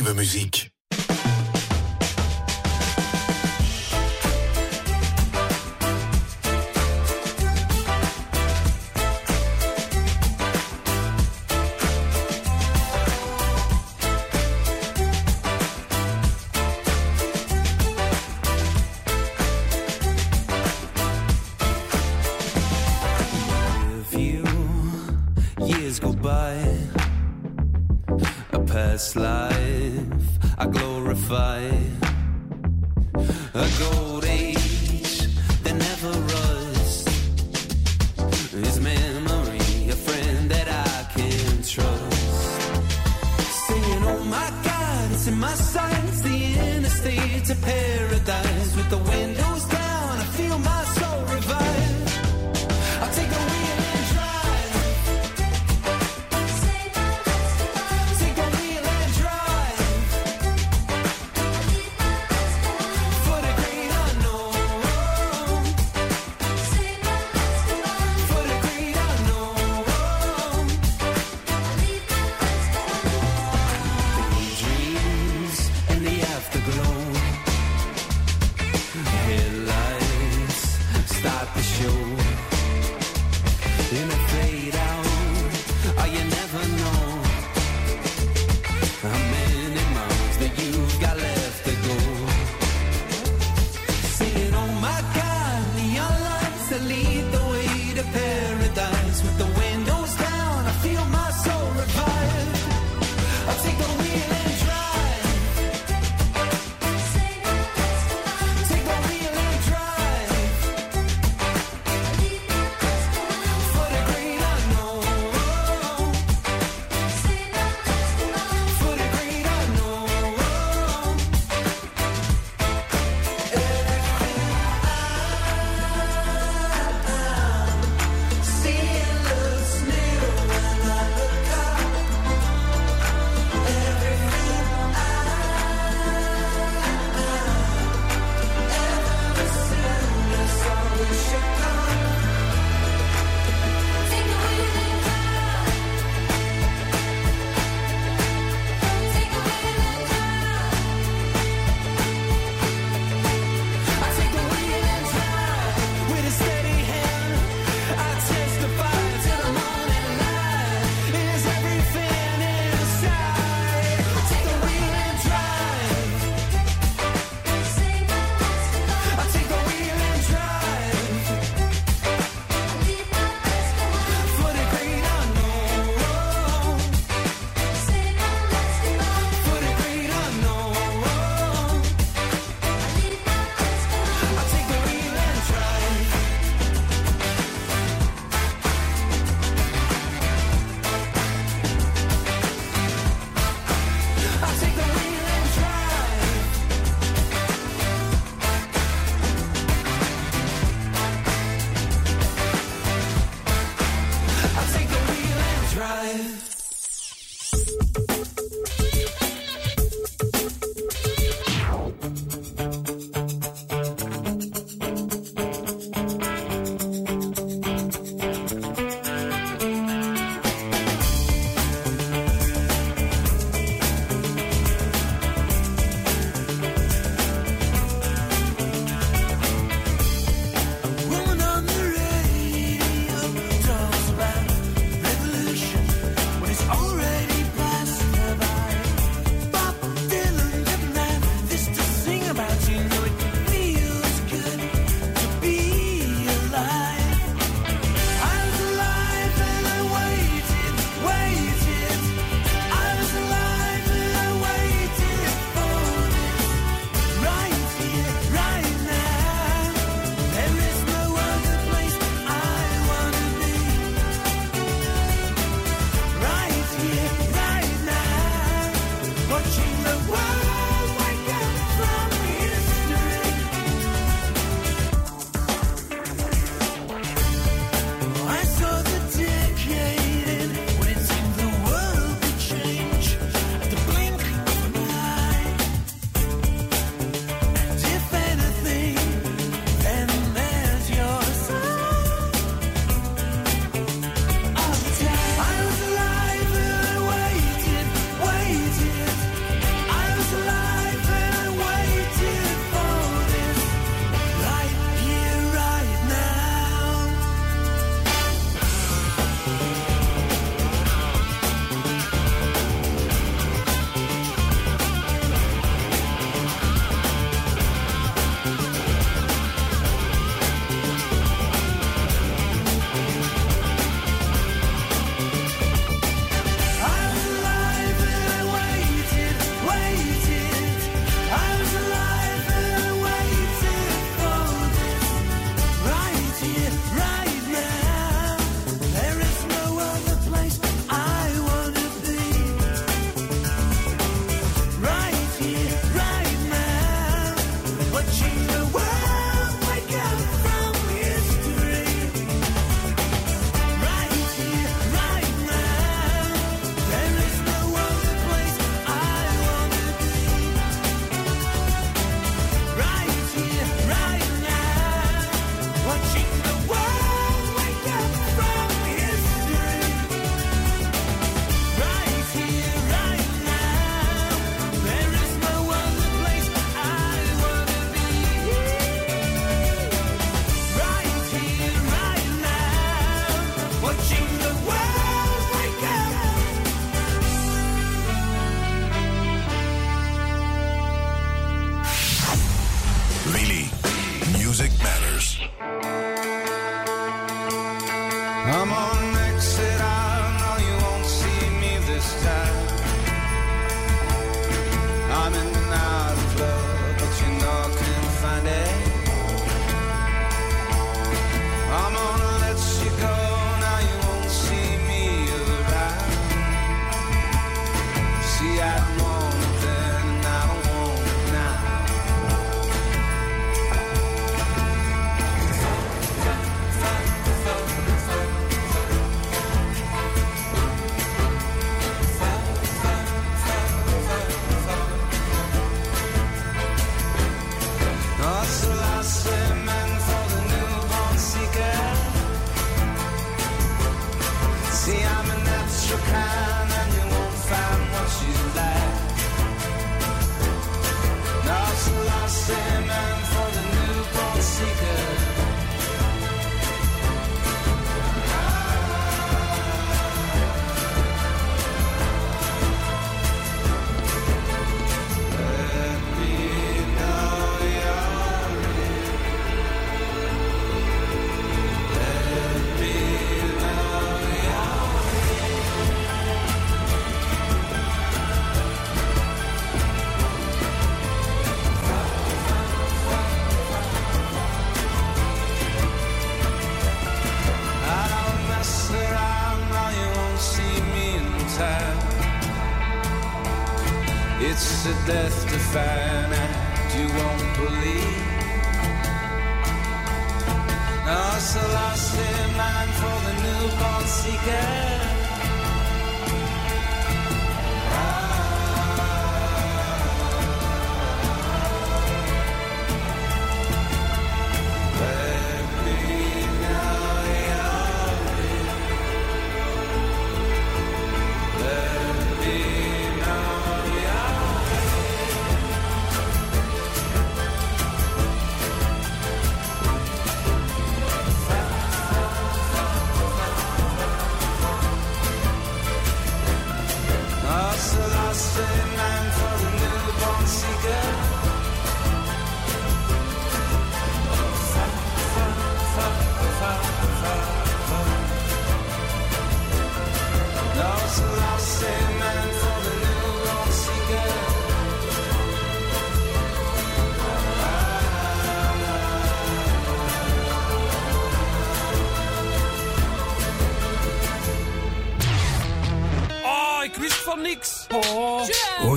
Ook voor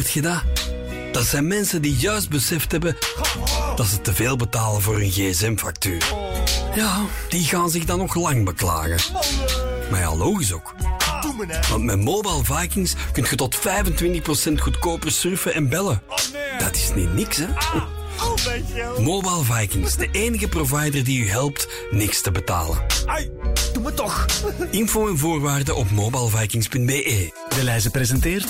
Hoort je dat? Dat zijn mensen die juist beseft hebben dat ze te veel betalen voor een gsm-factuur. Ja, die gaan zich dan nog lang beklagen. Maar ja, logisch ook. Want met Mobile Vikings kun je tot 25% goedkoper surfen en bellen. Dat is niet niks, hè? Mobile Vikings, de enige provider die u helpt niks te betalen. Ai, doe me toch. Info en voorwaarden op mobilevikings.be. De lijzen presenteert...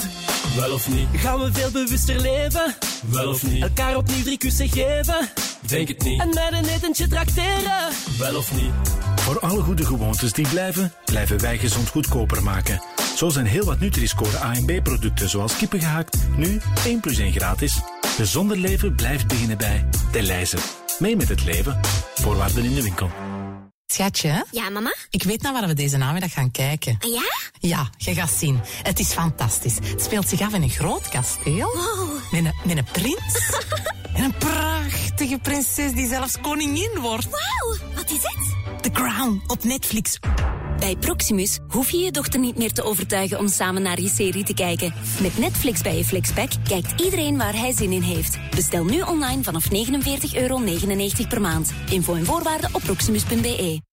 Wel of niet? Gaan we veel bewuster leven? Wel of niet? Elkaar opnieuw drie kussen geven? Denk het niet. En met een etentje trakteren? Wel of niet? Voor alle goede gewoontes die blijven, blijven wij gezond goedkoper maken. Zo zijn heel wat Nutri-Score A en B-producten zoals kippengehakt nu 1 plus 1 gratis. Gezonder leven blijft beginnen bij De Leize. Mee met het leven. Voorwaarden in de winkel. Schatje? Ja, mama? Ik weet naar waar we deze namiddag gaan kijken. Ja? Ja, je gaat zien. Het is fantastisch. Het speelt zich af in een groot kasteel. Wow. Met een, met een prins. (laughs) en een prachtige prinses die zelfs koningin wordt. Wauw, wat is het? The Crown op Netflix. Bij Proximus hoef je je dochter niet meer te overtuigen om samen naar je serie te kijken. Met Netflix bij je Flixpack kijkt iedereen waar hij zin in heeft. Bestel nu online vanaf 49,99 euro per maand. Info en voorwaarden op proximus.be.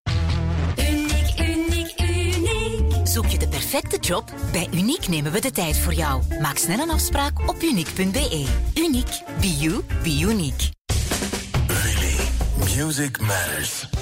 perfecte job? Bij Uniek nemen we de tijd voor jou. Maak snel een afspraak op uniek.be. Uniek. Be you, be unique. Music matters.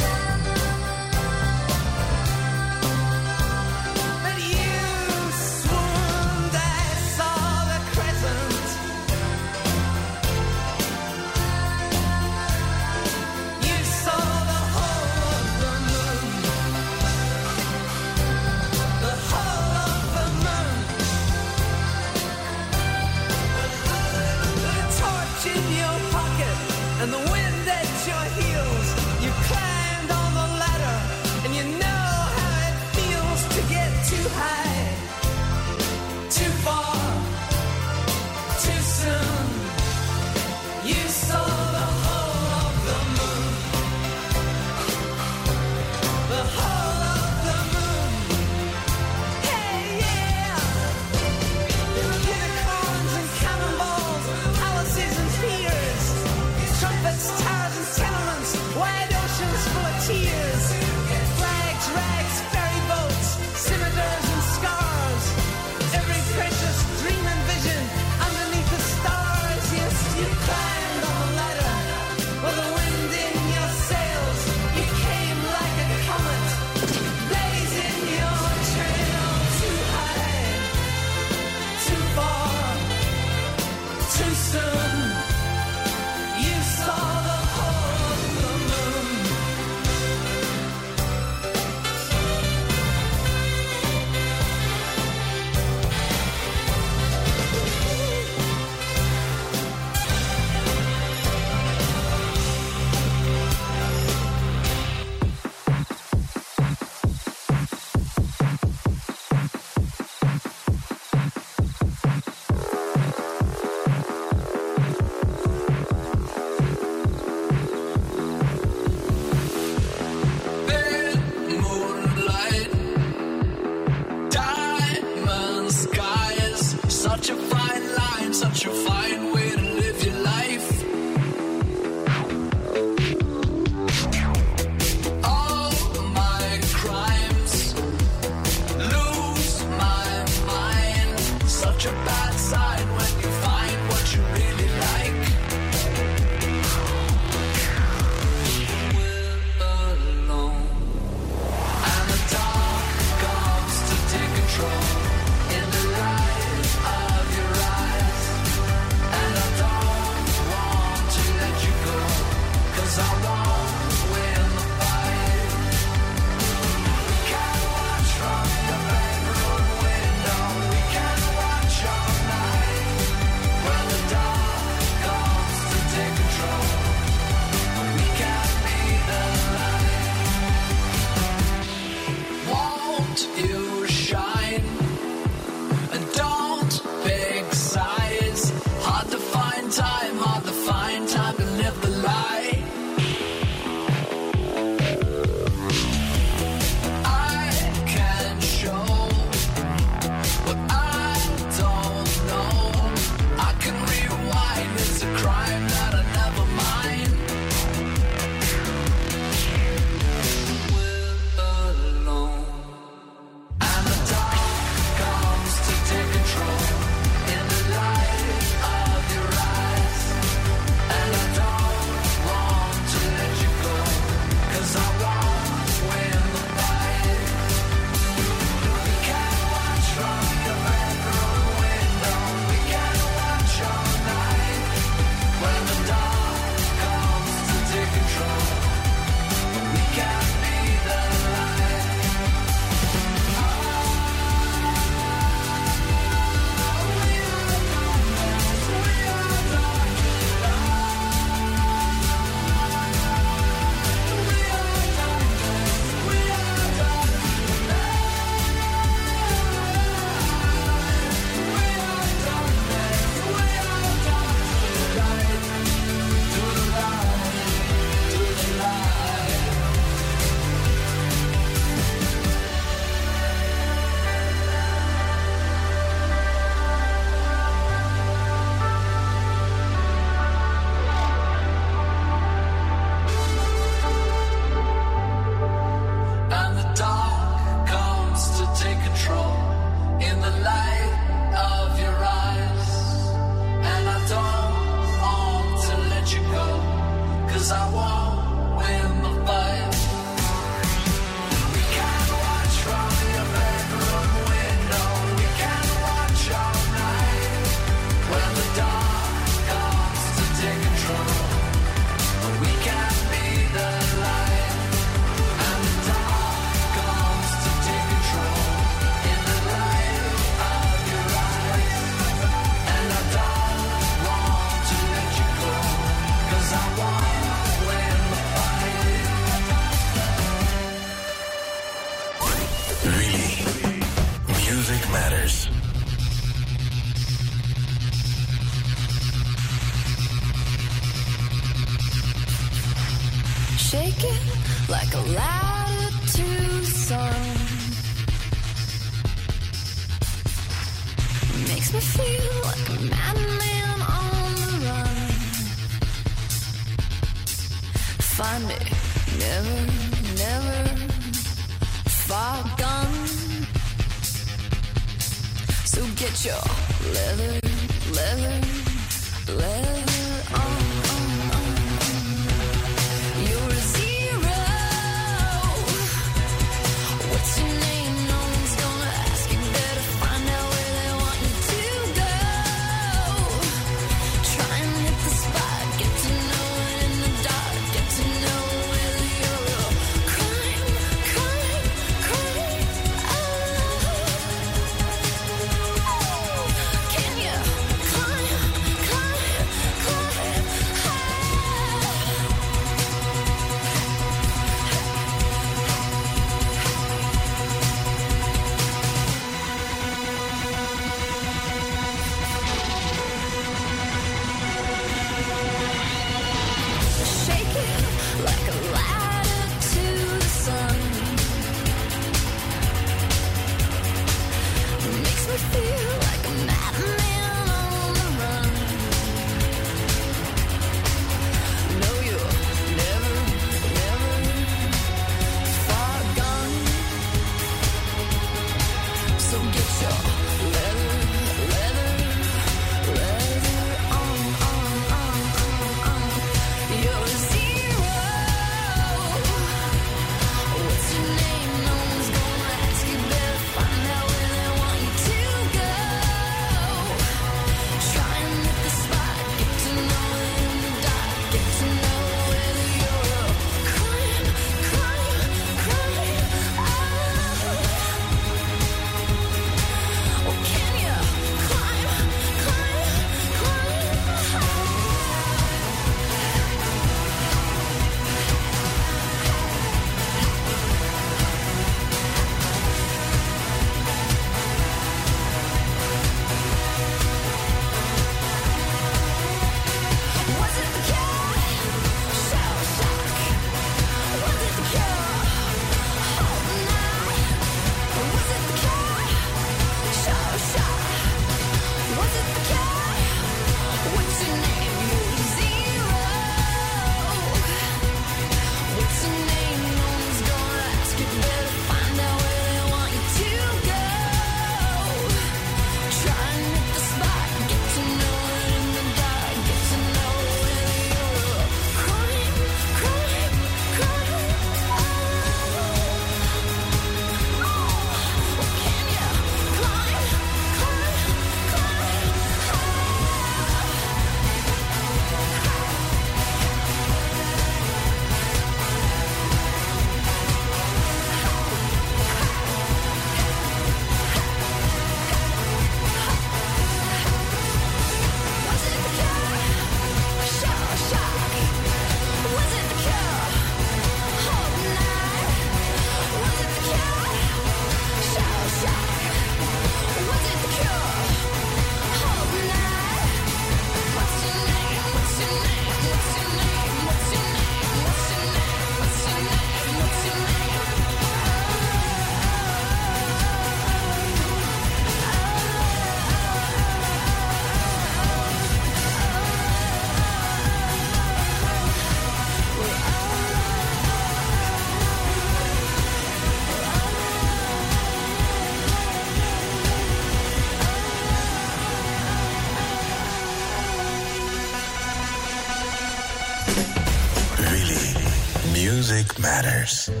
Matters.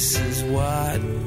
This is what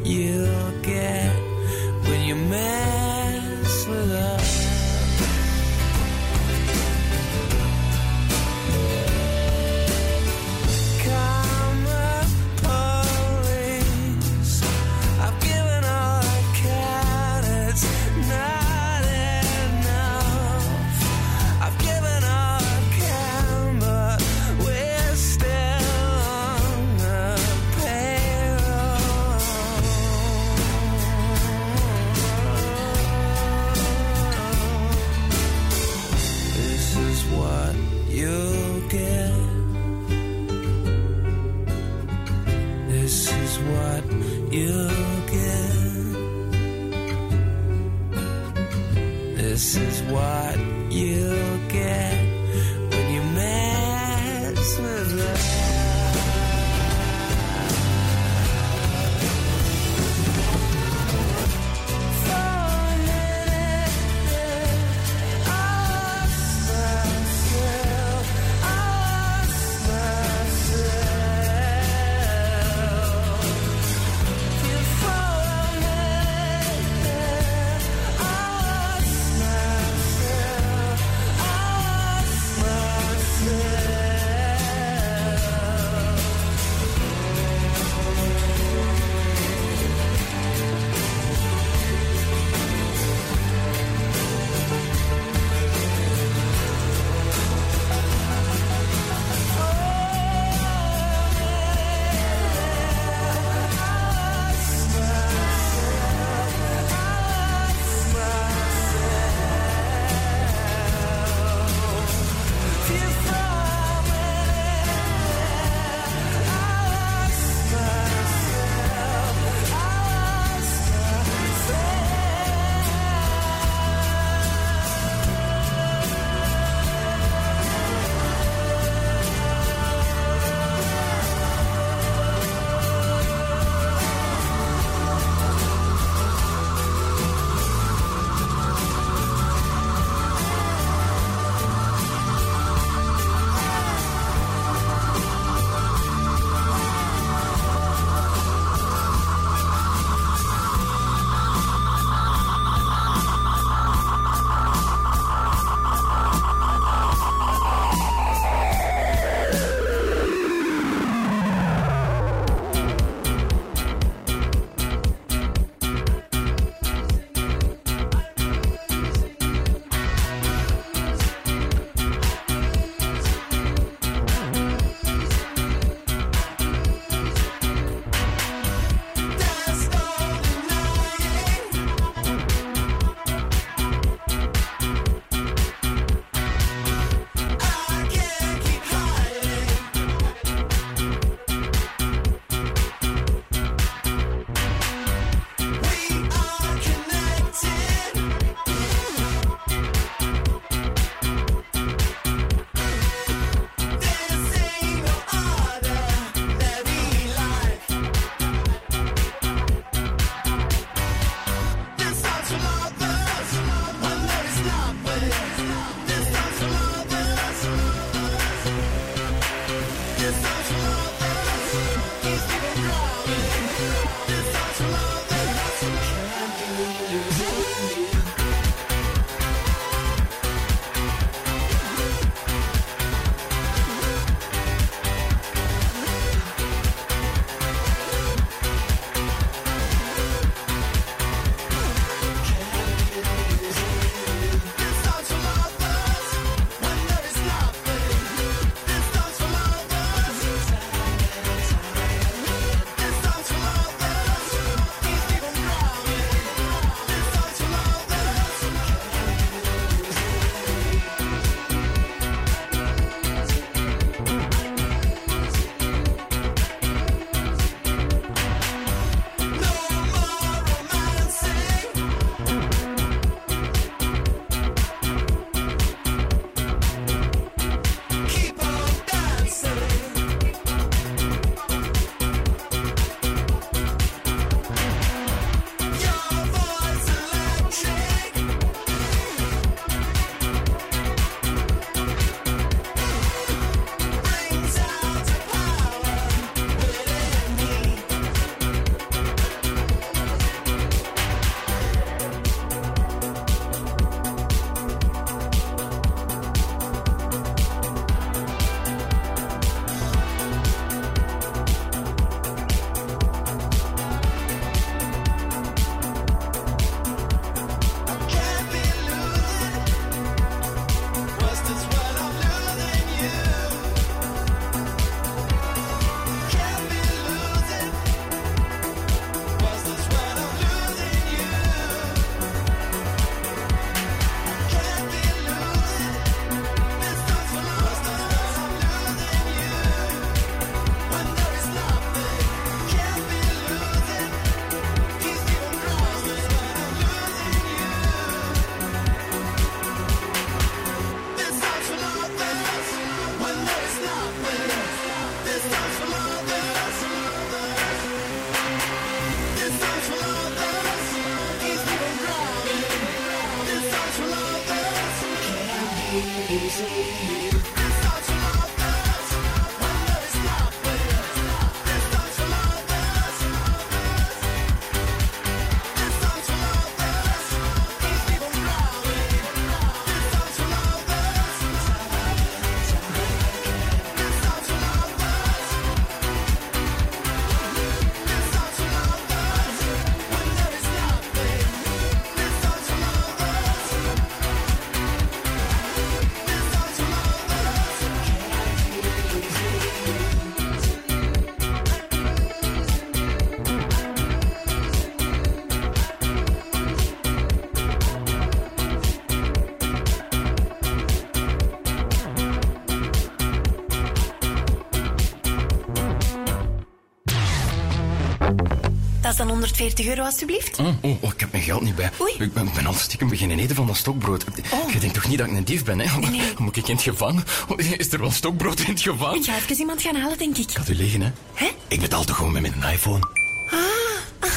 Dat is dan 140 euro, alstublieft. Oh, oh, oh, ik heb mijn geld niet bij. Ik ben, ik ben al stiekem beginnen eten van dat stokbrood. Je denkt toch niet dat ik een dief ben, hè? Nee. (laughs) Moet ik in het gevangen? Oh, Is er wel stokbrood in het gevangen? Ik ga even iemand gaan halen, denk ik. Had u liggen, hè? Hè? Ik betaal toch gewoon met mijn iPhone? Ah,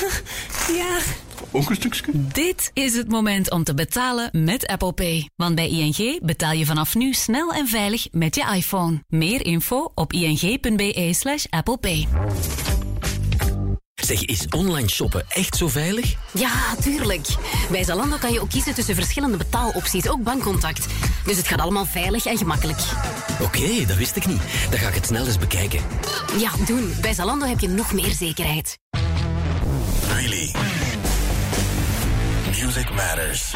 (laughs) ja. Ook een stukje? Dit is het moment om te betalen met Apple Pay. Want bij ING betaal je vanaf nu snel en veilig met je iPhone. Meer info op ing.be slash Apple Pay. Zeg, is online shoppen echt zo veilig? Ja, tuurlijk. Bij Zalando kan je ook kiezen tussen verschillende betaalopties, ook bankcontact. Dus het gaat allemaal veilig en gemakkelijk. Oké, dat wist ik niet. Dan ga ik het snel eens bekijken. Ja, doen. Bij Zalando heb je nog meer zekerheid. Really? Music matters.